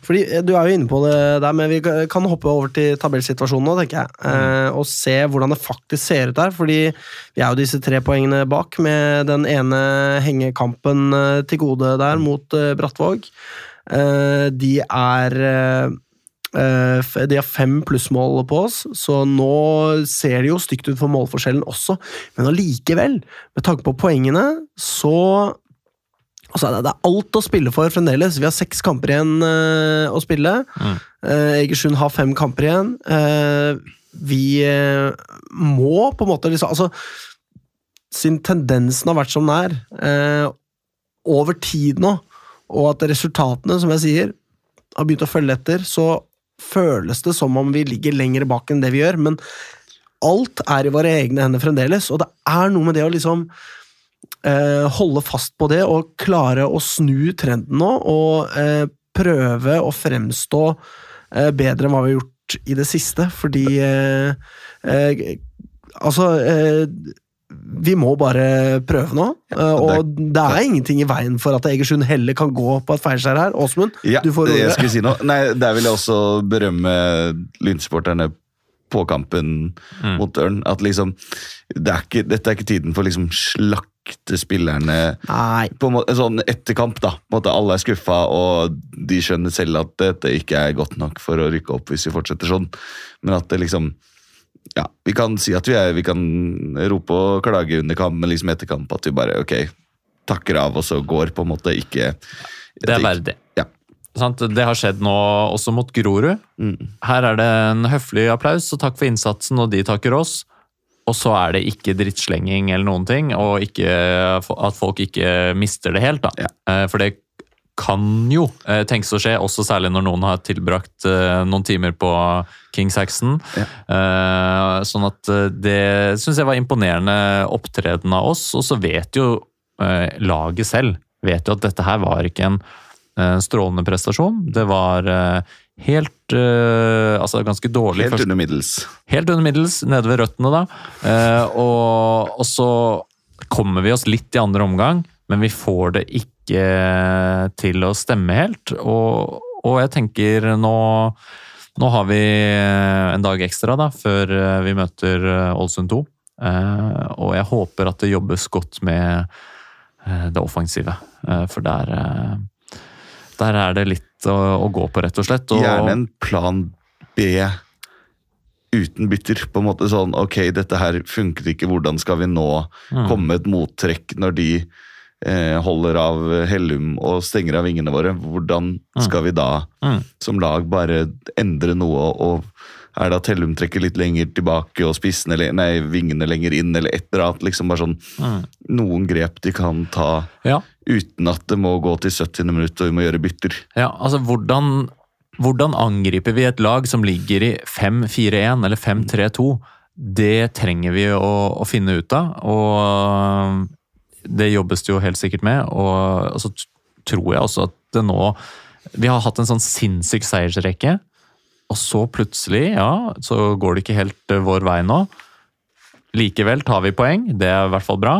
fordi eh, Du er jo inne på det der, men vi kan hoppe over til tabellsituasjonen nå, tenker jeg. eh, Og se hvordan det faktisk ser ut der. Fordi vi er jo disse tre poengene bak, med den ene hengekampen eh, til gode der mot eh, Brattvåg. Eh, De er De har fem plussmål på oss, så nå ser det jo stygt ut for målforskjellen også. Men allikevel, med tanke på poengene, så altså det, er alt å spille for fremdeles. Vi har seks kamper igjen uh, å spille. Mm. Uh, Egersund har fem kamper igjen. Uh, vi må på en måte liksom Altså, siden tendensen har vært som den er over tid nå, og at resultatene, som jeg sier, har begynt å følge etter, så føles det som om vi ligger lenger bak enn det vi gjør, men alt er i våre egne hender fremdeles, og det er noe med det å liksom holde fast på det og klare å snu trenden nå, og eh, prøve å fremstå eh, bedre enn hva vi har gjort i det siste, fordi eh, eh, Altså eh, vi må bare prøve nå, eh, og det er ingenting i veien for at Egersund heller kan gå på et feilskjær her. Åsmund, Ja, du får jeg ordet. skulle si noe. Nei, Der vil jeg også berømme lynsupporterne på kampen Mm. mot Ørn. At liksom, det er ikke, Dette er ikke tiden for liksom slakte spillerne Nei. på en måte, sånn etter kamp. da. På en måte Alle er skuffa, og de skjønner selv at dette ikke er godt nok for å rykke opp hvis vi fortsetter sånn. Men at det liksom ja, Vi kan si at vi er, vi kan rope og klage under kamp, men liksom etter kamp at vi bare ok, takker av og så går, på en måte. Ikke Det er verdig. Ja. Sant? Det har skjedd nå også mot Grorud. Mm. Her er det en høflig applaus og takk for innsatsen, og de takker oss. Og så er det ikke drittslenging eller noen ting, og ikke, at folk ikke mister det helt. Ja. Eh, For det kan jo eh, tenkes å skje, også særlig når noen har tilbrakt eh, noen timer på King Saxon. Ja. Sånn at det syns jeg var imponerende opptreden av oss. Og så vet jo laget selv vet jo at dette her var ikke en strålende prestasjon. Det var eh, helt eh, Altså ganske dårlig. Helt under middels. Helt under middels, nede ved røttene, da. Eh, og, og så kommer vi oss litt i andre omgang, men vi får det ikke til å stemme helt. Og, og jeg tenker nå Nå har vi en dag ekstra da, før eh, vi møter eh, Ålesund 2. Eh, og jeg håper at det jobbes godt med eh, det offensive. Eh, for der, eh, der er det litt å, å gå på, rett og slett. Og, Gjerne en plan B uten bytter. På en måte sånn Ok, dette her funket ikke, hvordan skal vi nå komme med et mottrekk når de eh, holder av Hellum og stenger av vingene våre? Hvordan skal vi da Mm. som lag bare endre noe og er det at Hellum trekker litt lenger tilbake og spissene, nei, vingene lenger inn, eller et eller annet? liksom bare sånn Noen grep de kan ta Ja. uten at det må gå til 70. minutt og vi må gjøre bytter. Ja, altså hvordan, hvordan angriper vi et lag som ligger i 5-4-1 eller 5-3-2? Det trenger vi å, å finne ut av, og det jobbes det jo helt sikkert med. Og, så tror jeg også at det nå Vi har hatt en sånn sinnssyk seiersrekke, og så plutselig, ja, så går det ikke helt eh, vår vei nå. Likevel tar vi poeng, det er i hvert fall bra.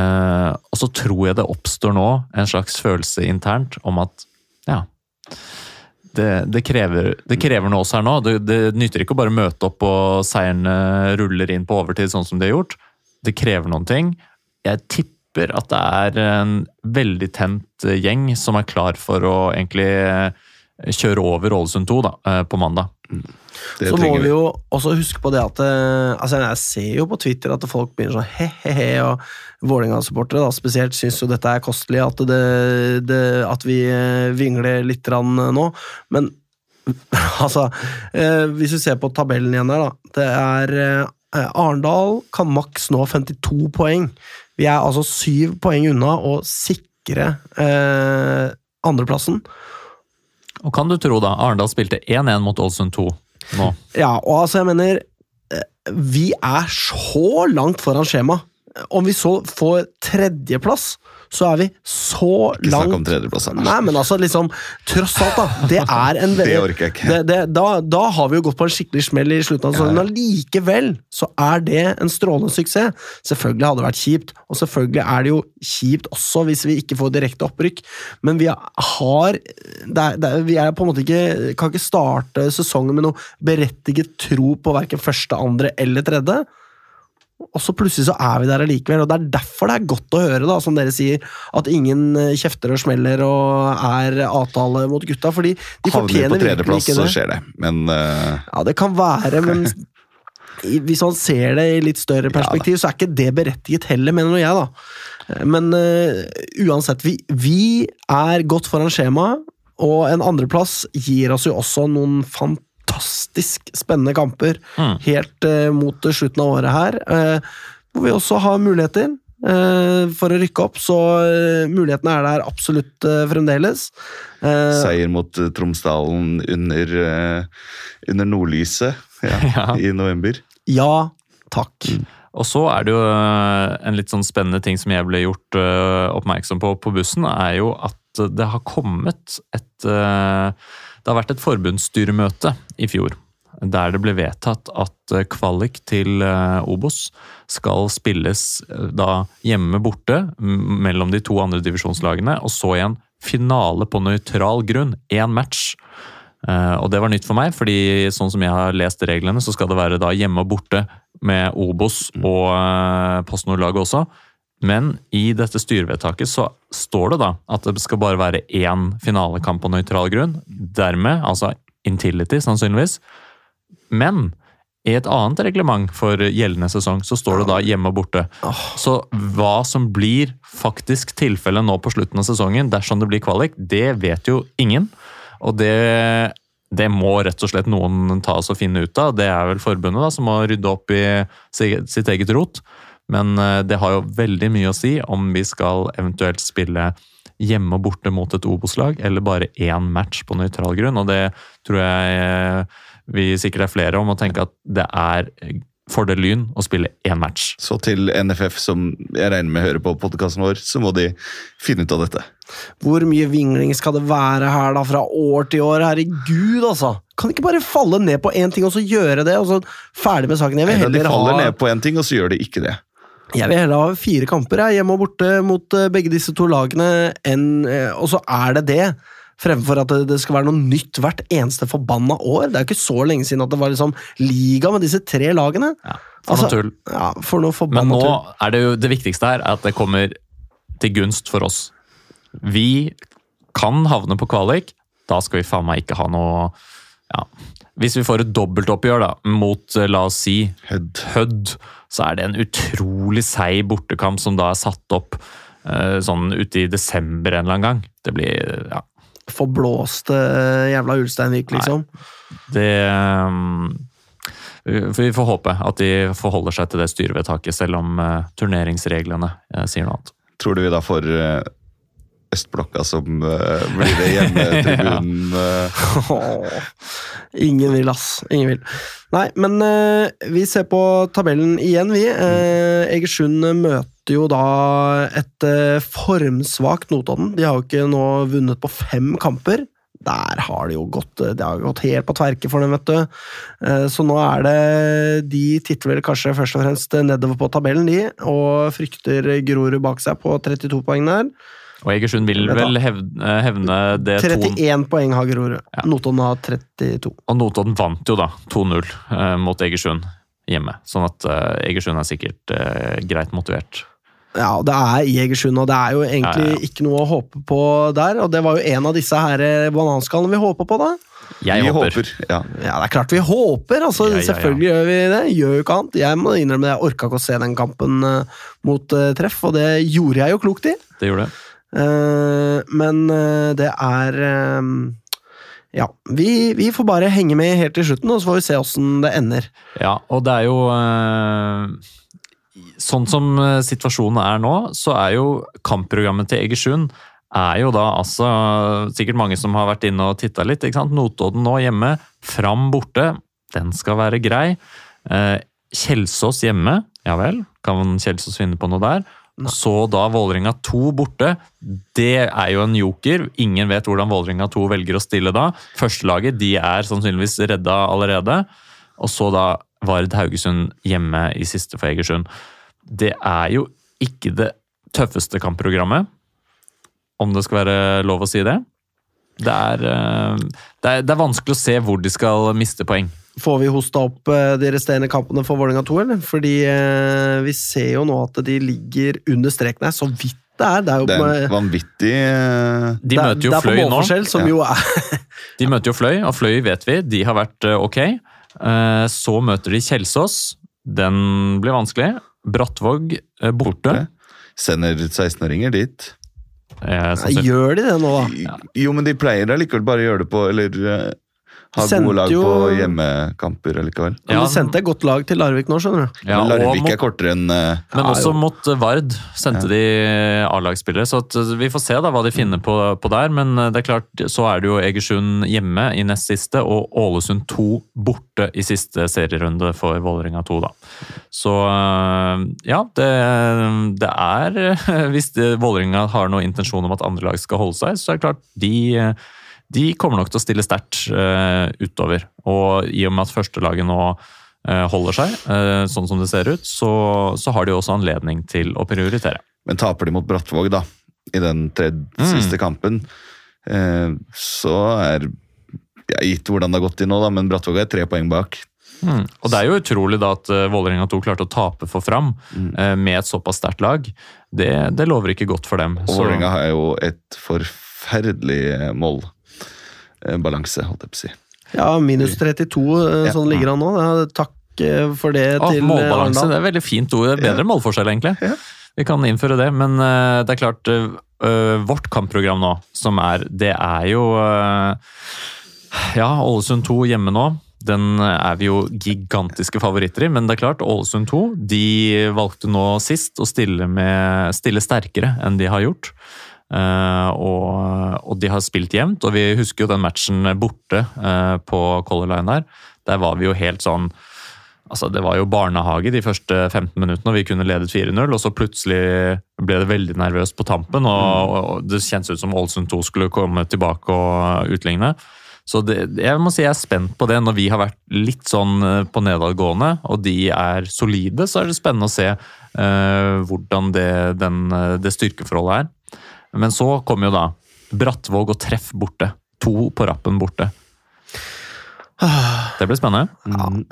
Eh, og så tror jeg det oppstår nå en slags følelse internt om at ja, det, det, krever, det krever noe oss her nå. Det, det nytter ikke å bare møte opp og seierne ruller inn på overtid sånn som de har gjort. Det krever noen ting. Jeg tipper at det er en veldig tent gjeng som er klar for å egentlig eh, kjøre over Ålesund 2 da, eh, på mandag. Det Så må vi jo også huske på det at eh, altså Jeg ser jo på Twitter at folk begynner sånn he-he-he, og Vålerenga-supportere spesielt syns jo dette er kostelig, at, det, det, at vi eh, vingler litt nå. Men altså eh, Hvis vi ser på tabellen igjen her, da. Det er Arendal kan maks nå 52 poeng. Vi er altså syv poeng unna å sikre eh, andreplassen. Og kan du tro da, Arendal spilte 1-1 mot Ålesund 2 nå. Ja, og altså, jeg mener eh, Vi er så langt foran skjema. Om vi så får tredjeplass, så er vi så Ikke snakk om tredjeplass. Anders. Nei, men altså, liksom Tross alt, da. Det er en veldig Det orker jeg ikke. det, det, da, da har vi jo gått på en skikkelig smell i slutten av sesongen. Allikevel så er det en strålende suksess. Selvfølgelig hadde det vært kjipt, og selvfølgelig er det jo kjipt også hvis vi ikke får direkte opprykk, men vi har det er, det er, Vi er på en måte ikke kan ikke starte sesongen med noe berettiget tro på verken første, andre eller tredje. Og så plutselig så er vi der allikevel, og det er derfor det er godt å høre, da, som dere sier, at ingen eh, kjefter og smeller og er avtale mot gutta, fordi de Havner vi Havner på tredjeplass, så skjer det. Men uh... Ja, det kan være, men hvis man ser det i litt større perspektiv, så er ikke det berettiget heller, mener jeg, da. Men uh, uansett, vi, vi er godt foran skjema, og en andreplass gir oss jo også noen fantastisk spennende kamper Mm. helt uh, mot slutten av året her, Uh, hvor vi også har muligheter. uh, for å rykke opp, så eh, mulighetene er der absolutt eh, fremdeles. Eh, seier mot eh, Tromsdalen under, eh, under nordlyset ja, Ja. i november. ja, takk. Og så er det jo en litt sånn spennende ting som jeg ble gjort oppmerksom på på bussen, er jo at det har kommet et Det har vært et forbundsstyremøte i fjor. Der det ble vedtatt at øh, kvalik til øh, Obos skal spilles øh, da hjemme borte mellom de to andre divisjonslagene, og så igjen finale på nøytral grunn. Én match. Eh, og det var nytt for meg, fordi sånn som jeg har lest reglene, så skal det være da hjemme og borte med Obos og uh, Post Nord-laget også. Men i dette styrevedtaket så står det da at det skal bare være én finalekamp på nøytral grunn. Dermed, altså Intility sannsynligvis. Men i et annet reglement for gjeldende sesong så står det da hjemme og borte. Så hva som blir faktisk tilfellet nå på slutten av sesongen, dersom det blir kvalik, det vet jo ingen. Og det, det må rett og slett noen ta oss og finne ut av. Det er vel forbundet da, som må rydde opp i sitt eget rot. Men eh, det har jo veldig mye å si om vi skal eventuelt spille hjemme og borte mot et Obos-lag, eller bare én match på nøytral grunn. Og det tror jeg eh, vi sikkert er flere om å tenke at det er fordel Lyn å spille én match. Så til NFF, som jeg regner med hører på podkasten vår, så må de finne ut av dette. Hvor mye vingling skal det være her da, fra år til år? Herregud, altså! Kan ikke bare falle ned på én ting og så gjøre det, og så ferdig med saken? Jeg vil Eller de heller faller ha, ned på én ting, og så gjør de ikke det. Jeg vil heller ha fire kamper jeg, hjemme og borte mot eh, begge disse to lagene, enn, eh, og så er det det. Fremfor at det, det skal være noe nytt hvert eneste forbanna år. Det er jo ikke så lenge siden at det var liksom liga med disse tre lagene. Ja, for noe tull. Ja, for noe Men nå tull. er det jo det viktigste her er at det kommer til gunst for oss. Vi kan havne på kvalik. Da skal vi faen meg ikke ha noe ja, Hvis vi får et dobbeltoppgjør da, mot, eh, la oss si, Hødd. Så er det en utrolig seig bortekamp som da er satt opp eh, sånn ute i desember en eller annen gang. Det blir ja, Forblåste jævla Ulsteinvik, liksom. Det um, vi får håpe at de forholder seg til det styrevedtaket, selv om uh, turneringsreglene uh, sier noe annet. Tror du vi da får eh, Østblokka som eh, blir det hjemmetribunen? eh? Ingen vil, ass. Ingen vil. Nei, men uh, vi ser på tabellen igjen, vi. Uh, Egersund møter jo da et uh, formsvakt Notodden. De har jo ikke nå vunnet på fem kamper. Der har det jo gått, det har gått helt på tverke for dem, vet du. Så nå er det De titter vel kanskje først og fremst nedover på tabellen, de, og frykter Grorud bak seg på 32 poeng der. Og Egersund vil vel hevne, hevne det to 31 poeng har Grorud. Ja. Notodden har 32. Og Notodden vant jo da 2-0 eh, mot Egersund hjemme, sånn at eh, Egersund er sikkert eh, greit motivert. Ja, det er i Egersund, og det er jo egentlig Ja, ja, ja. ikke noe å håpe på der. Og det var jo en av disse her eh, bananskallene vi håper på, da. Jeg vi håper. håper. Ja. Ja, det er klart vi håper! altså Ja, ja, ja. Selvfølgelig gjør vi det. Gjør jo ikke annet. Jeg må innrømme det, jeg orka ikke å se den kampen eh, mot uh, treff, og det gjorde jeg jo klokt i. Det gjorde det. Eh, men eh, det er eh, Ja, vi, vi får bare henge med helt til slutten, og så får vi se åssen det ender. Ja, og det er jo Sånn som situasjonen er nå, så er jo kampprogrammet til Egersund er jo da altså Sikkert mange som har vært inne og titta litt. ikke sant? Notodden nå hjemme. Fram borte. Den skal være grei. Kjelsås hjemme. Ja vel, kan Kjelsås finne på noe der? Så da Vålerenga 2 borte. Det er jo en joker. Ingen vet hvordan Vålerenga 2 velger å stille da. Førstelaget de er sannsynligvis redda allerede. Og så da Vard Haugesund hjemme i siste for Egersund. Det er jo ikke det tøffeste kampprogrammet, om det skal være lov å si det. Det er, eh, det er, det er vanskelig å se hvor de skal miste poeng. Får vi hosta opp eh, de resterende kampene for Vålerenga 2, eller? Fordi eh, vi ser jo nå at de ligger under streken her, så vidt det er. Det er jo Det er vanvittig eh, De det er, møter jo Fløy nå. som Ja. jo er De møter jo Fløy, og Fløy vet vi, de har vært ok. Eh, Så møter de Kjelsås. Den blir vanskelig. Brattvåg eh, borte. Sender 16-åringer dit. Eh, Nei, Gjør de det nå, da? Jo, men de pleier allikevel bare å gjøre det på Eller eh, ha gode lag jo- på hjemmekamper allikevel. Men Ja, de sendte et godt lag til Larvik nå, skjønner du. ja, men og Larvik mot er kortere enn uh, Men også mot eh, Vard sendte de A-lagsspillere, så at eh, vi får se da hva de finner på, på der. Men det er klart, så er det jo Egersund hjemme i nest siste, og Ålesund 2 borte i siste serierunde for Vålerenga 2, da. Så ja, det, det er Hvis Vålerenga har noen intensjon om at andre lag skal holde seg, så er det klart de de kommer nok til å stille sterkt eh, utover. Og i og med at førstelaget nå eh, holder seg, eh, sånn som det ser ut, så, så har de også anledning til å prioritere. Men taper de mot Brattvåg, da, i den tredje, Mm. siste kampen, eh, så er ja, Gitt hvordan det har gått til nå, da, men Brattvåg er tre poeng bak. Mm. Og det er jo utrolig da at Vålerenga 2 klarte å tape for Fram Mm. eh, med et såpass sterkt lag. Det, det lover ikke godt for dem. Og Vålerenga har jo et forferdelig eh, målbalanse, holdt jeg på å si. Ja, minus 32, eh, Ja. sånn ligger han nå. Takk eh, for det Å, til eh, målbalanse, Arendal. det er et veldig fint ord. Er Bedre målforskjell, egentlig. Ja. Vi kan innføre det, men eh, det er klart eh, eh, Vårt kampprogram nå, som er Det er jo eh, Ja, Ålesund 2 hjemme nå. Den er vi jo gigantiske favoritter i, men det er klart, Ålesund 2 de valgte nå sist å stille, med, stille sterkere enn de har gjort. Eh, og, og de har spilt jevnt, og vi husker jo den matchen borte uh, på Color Line der. Der var vi jo helt sånn Altså, Det var jo barnehage de første 15 minuttene, og vi kunne ledet 4-0. Og så plutselig ble det veldig nervøst på tampen, og, og det kjennes ut som Ålesund 2 skulle komme tilbake og utligne. Så det, jeg må si jeg er spent på det. Når vi har vært litt sånn eh, på nedadgående, og de er solide, så er det spennende å se uh, hvordan det, den, eh, det styrkeforholdet er. Men så kommer jo da Brattvåg og Treff borte. To på rappen borte. Det blir spennende.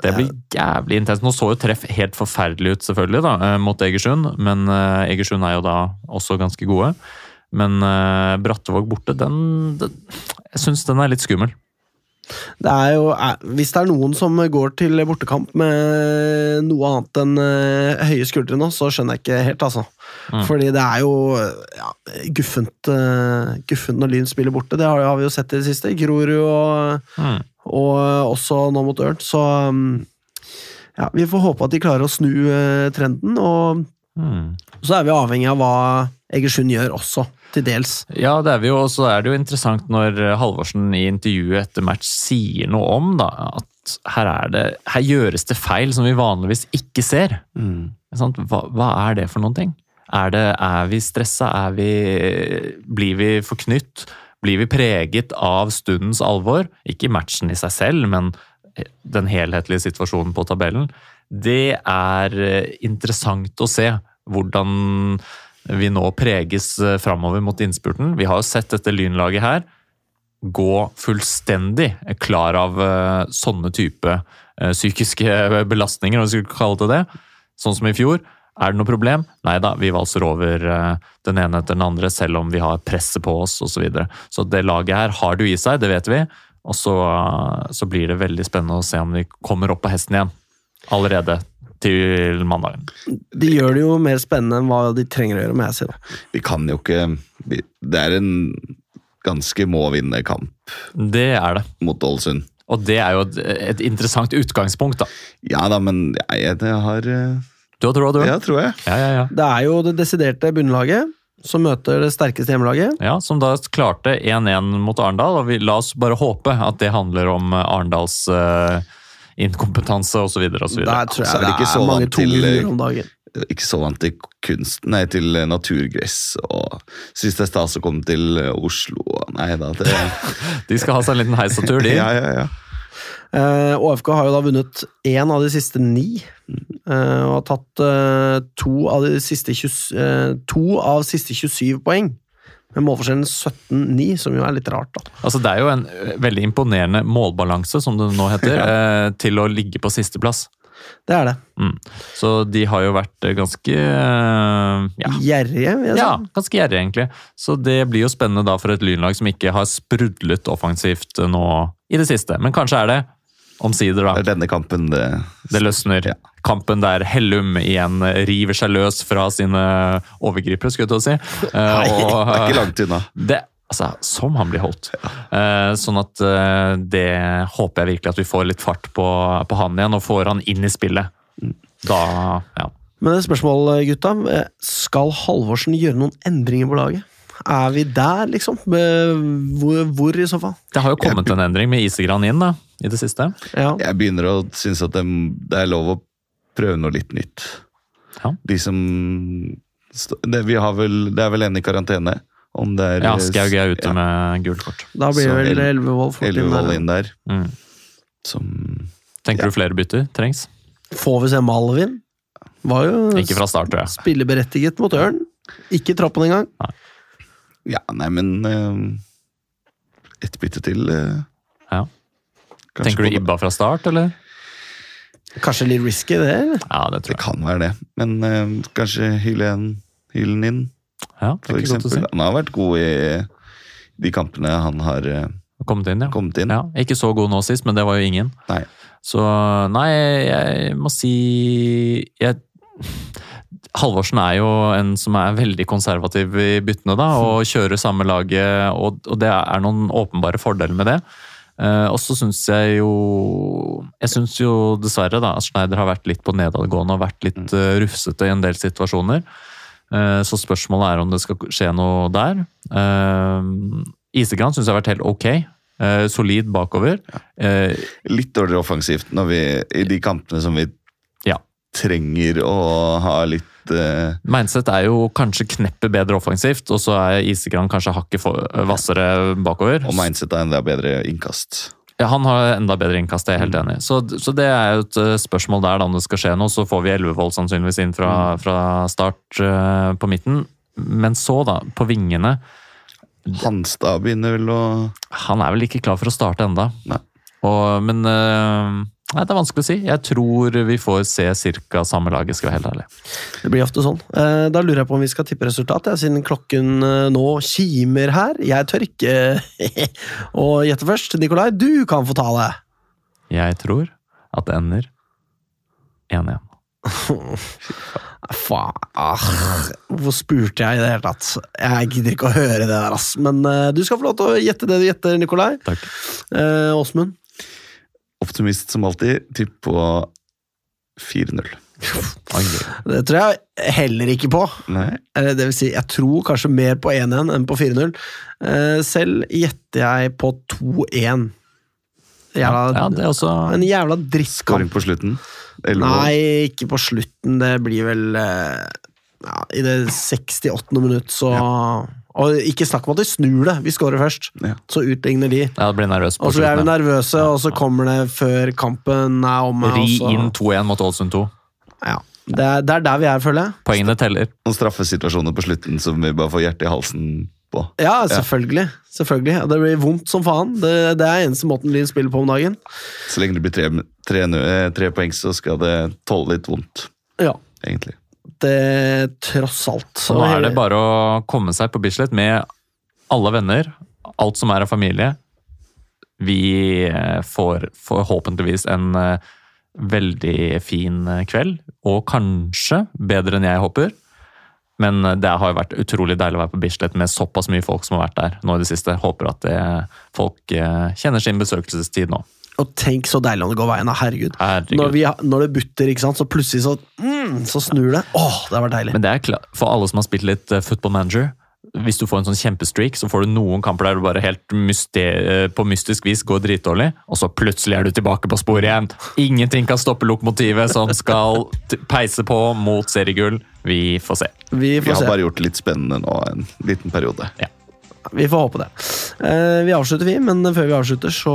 Det blir jævlig intenst. Nå så jo treff helt forferdelig ut, selvfølgelig, da, eh, mot Egersund. Men eh, Egersund er jo da også ganske gode. Men Brattvåg Brattevåg borte, den, den Jeg syns den er litt skummel. Det er jo, er, hvis det er noen som går til bortekamp med noe annet enn eh, høye skuldre nå, så skjønner jeg ikke helt, altså. Mm. Fordi det er jo ja, guffent, eh, guffent når Lyn spiller borte. Det har, har vi jo sett i det siste. Grorud og, Mm. og også nå mot Ørn. Så mm, ja, vi får håpe at de klarer å snu eh, trenden. Og Mm. så er vi avhengig av hva Egersund gjør også, til dels. Ja, det er vi jo, og så er det jo interessant når Halvorsen i intervjuet etter match sier noe om da, at her, er det, her gjøres det feil som vi vanligvis ikke ser. Mm. Hva, hva er det for noen ting? Er, det, er vi stressa? Er vi, blir vi forknytt? Blir vi preget av stundens alvor? Ikke matchen i seg selv, men den helhetlige situasjonen på tabellen. Det er eh, interessant å se hvordan vi nå preges eh, framover mot innspurten. Vi har jo sett dette lynlaget her gå fullstendig klar av eh, sånne type eh, psykiske belastninger, om vi skulle kalle det det. Sånn som i fjor. Er det noe problem? Nei da, vi valser over den ene etter den andre, selv om vi har presset på oss osv. Så, videre. så det laget her har jo i seg, det vet vi. Og så, så blir det veldig spennende å se om vi kommer opp på hesten igjen allerede til mandagen. De gjør det jo mer spennende enn hva de trenger å gjøre, må jeg si. Vi kan jo ikke Det er en ganske må-vinne kamp Det er det. mot Ålesund. Og det er jo et, et interessant utgangspunkt, da. Ja da, men jeg, jeg har eh, Du har troa, du? Ja, tror jeg. ja, ja. ja. Det er jo det desiderte bunnlaget som møter det sterkeste hjemmelaget. Ja, Som da klarte 1-1 mot Arendal. og vi, La oss bare håpe at det handler om Arendals uh, inkompetanse osv. Der tror Så jeg er det er, ikke er så mange tuller om dagen. Ikke så vant til kunst, nei, til naturgress. Og syns det er stas å komme til Oslo. Nei da, det De skal ha seg en liten heisatur, de. Ja, ja, ja. Uh, OFK har jo da vunnet én av de siste ni. uh, og har tatt uh, to, av de siste 20, eh, to av siste 27 poeng. Med målforskjellen 17-9, som jo er litt rart, da. Altså, det er jo en eh, veldig imponerende målbalanse, som det nå heter, ja. til å ligge på sisteplass. Det er det. Mm. Så de har jo vært eh, ganske eh, ja, Gjerrige, vil jeg si. ja, ganske gjerrige, egentlig. Så det blir jo spennende da for et lynlag som ikke har sprudlet offensivt nå i det siste. Men kanskje er det omsider, da. Det er denne kampen det Det løsner. Ja. Kampen der Hellum igjen river seg løs fra sine overgripere, skulle jeg til å si. Eh, Nei, og, det er ikke langt unna. det, altså, som han blir holdt. Ja. sånn at eh, det håper jeg virkelig at vi får litt fart på, på han igjen, og får han inn i spillet. Da, ja. Men det er spørsmål, gutta. eh, Skal Halvorsen gjøre noen endringer på laget? Er vi der, liksom? Eh, Hvor, hvor i så fall? Det har jo kommet en endring med Isegran inn da, i det siste. Ja. Jeg begynner å synes at det, det er lov å prøve noe litt nytt. Ja. De som det, vi har vel, det er vel en i karantene. Om det er Ja, Skaug er ute ja, med gult kort. Da blir det Så vel El- Elvevold fort inn der. inn der. Mm. Som Tenker Ja. du flere bytter trengs? Får vi se Malvin? Var jo Ikke fra start, tror jeg. spilleberettiget mot Ørn. Ikke i troppen engang. Ja, nei, men uh, Ett bytte til. eh, Ja. Kanskje Tenker du Ibba fra start, eller? Kanskje litt risky, det? eller? Ja, det tror jeg. Det kan være det, men uh, kanskje Hylen, en hylen inn, Ja, det for å si. eksempel. Han har vært god i de kampene han har uh, Kommet inn, ja. kommet inn. ja. Ikke så god nå sist, men det var jo ingen. Nei. Så nei, jeg må si jeg, Halvorsen er jo en som er veldig konservativ i byttene, da, og kjører samme laget, og, og det er noen åpenbare fordeler med det. Eh, og så syns jeg jo Jeg syns jo dessverre da, at Schneider har vært litt på nedadgående og vært litt uh, rufsete i en del situasjoner. Uh, så spørsmålet er om det skal skje noe der. Uh, Isegran syns jeg har vært helt ok. Solid bakover. Eh, Litt dårligere offensivt når vi, i de kampene som vi Ja. trenger å ha litt eh, Mindset er jo kanskje kneppet bedre offensivt, og så er Isegran kanskje hakket for- hvassere bakover. Og mindset er enda bedre innkast. Ja, han har enda bedre innkast, det er helt enig. Så, så det er jo et eh, spørsmål der, da, om det skal skje noe. Så får vi Elvevold sannsynligvis inn fra, fra start uh, på midten. Men så, da, på vingene Hanstad begynner vel å Han er vel ikke klar for å starte enda. Og, men eh, Nei, Det er vanskelig å si. Jeg tror vi får se ca. samme laget, skal være helt ærlig. Det blir ofte sånn. Eh, Da lurer jeg på om vi skal tippe resultat, jeg, siden klokken eh, nå kimer her. Jeg tør ikke å gjette først. Nikolai, du kan få ta det. Jeg tror at det ender 1-1. Faen. Hvorfor spurte jeg i det hele tatt? Jeg gidder ikke å høre det der, ass. Men eh, du skal få lov til å gjette det du gjetter, Nikolai. Takk. Eh, Åsmund? Optimist som alltid. Tipp på 4-0. Det tror jeg heller ikke på. Nei. Det vil si, jeg tror kanskje mer på 1-1 enn på 4-0. Eh, selv gjetter jeg på 2-1. Jævla, Ja, det er også En jævla drittkamp. Skåring på slutten. Elleve mål. Nei, ikke på slutten. Det blir vel eh, ja, I det 68. minutt, så Og ikke snakk om at de snur det! Vi scorer først. Ja. Så utligner de. Ja, blir nervøs på Og så er vi nervøse, og så kommer det før kampen er omme. Ri inn 2-1 mot Ålesund 2. Ja. Det, er, det er der vi er, føler jeg. Poengene teller. Noen straffesituasjoner på slutten som vi bare får hjertet i halsen på. Ja, selvfølgelig. selvfølgelig. Det blir vondt som faen. Det, det er eneste måten Lyn spiller på om dagen. Så lenge det blir tre, tre, tre poeng, så skal det tåle litt vondt, Ja. egentlig. Det tross alt. Så nå er det bare å komme seg på Bislett med alle venner, alt som er av familie. Vi eh, får forhåpentligvis en eh, veldig fin eh, kveld, og kanskje bedre enn jeg håper. Men eh, det har jo vært utrolig deilig å være på Bislett med såpass mye folk som har vært der nå i det siste. Håper at det, folk eh, kjenner sin besøkelsestid nå. Og tenk så deilig om det går veien. Herregud. Herregud. Når, vi, når det butter, ikke sant, så plutselig så, mm, så snur det. Åh, det har vært deilig. Men det er klart, for alle som har spilt litt eh, football manager, hvis du får en sånn kjempestreak, så får du noen kamper der du bare helt eh, på mystisk vis går dritdårlig, og så plutselig er du tilbake på sporet igjen. Ingenting kan stoppe lokomotivet som skal t- peise på mot seriegull. Vi får se. Vi Vi har se. bare gjort det litt spennende nå en liten periode. Vi får håpe det. Eh, vi avslutter, vi, men før vi avslutter, så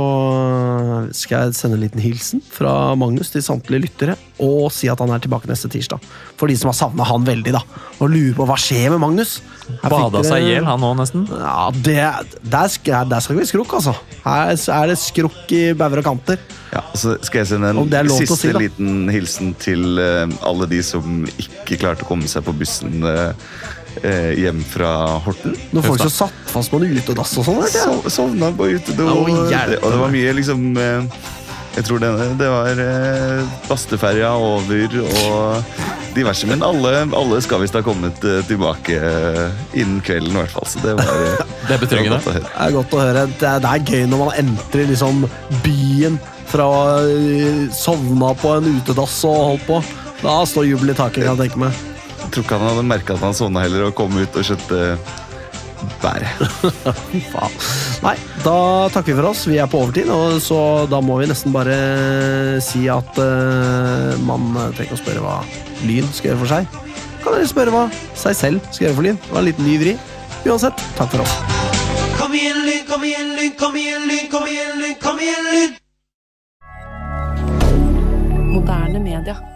skal jeg sende en liten hilsen fra Magnus til samtlige lyttere, og si at han er tilbake neste tirsdag. For de som har savna han veldig, da, og lurer på hva skjer med Magnus. Her Bada dere- seg i hjel, han òg, nesten. Ja, det, der, skal, der skal vi skrukk, altså. Her er det skrukk i bauger og kanter. Ja, så skal jeg sende en siste si, liten hilsen til eh, alle de som ikke klarte å komme seg på bussen eh, hjem fra Horten. Noen folk som satt fast på en utedass og sånn. Ja. Sovna på utedo. Og, og det var mye liksom eh, Jeg tror det, det var eh, Basteferja over og diverse. Men alle, alle skal visst ha kommet eh, tilbake eh, innen kvelden, i hvert fall. Så det var, eh, Det er betryggende. Det er godt å høre. Det er, det er gøy når man entrer liksom byen fra å sovna på en utedass og holdt på. Da står jubelen i taket, kan jeg tenke meg. Tror ikke han hadde merka at han sovna heller, og kom ut og skjøtte bæret. Faen. Nei, da takker vi for oss. Vi er på overtid, og så da må vi nesten bare si at uh, man trenger å spørre hva Lyn skal gjøre for seg. Kan dere spørre hva seg selv skal gjøre for Lyn? Det var en liten ny vri. Uansett, takk for oss. Kom igjen, Lyn, kom igjen, Lyn, kom igjen, Lyn, kom igjen, Lyn, kom igjen, Lyn! Moderne media.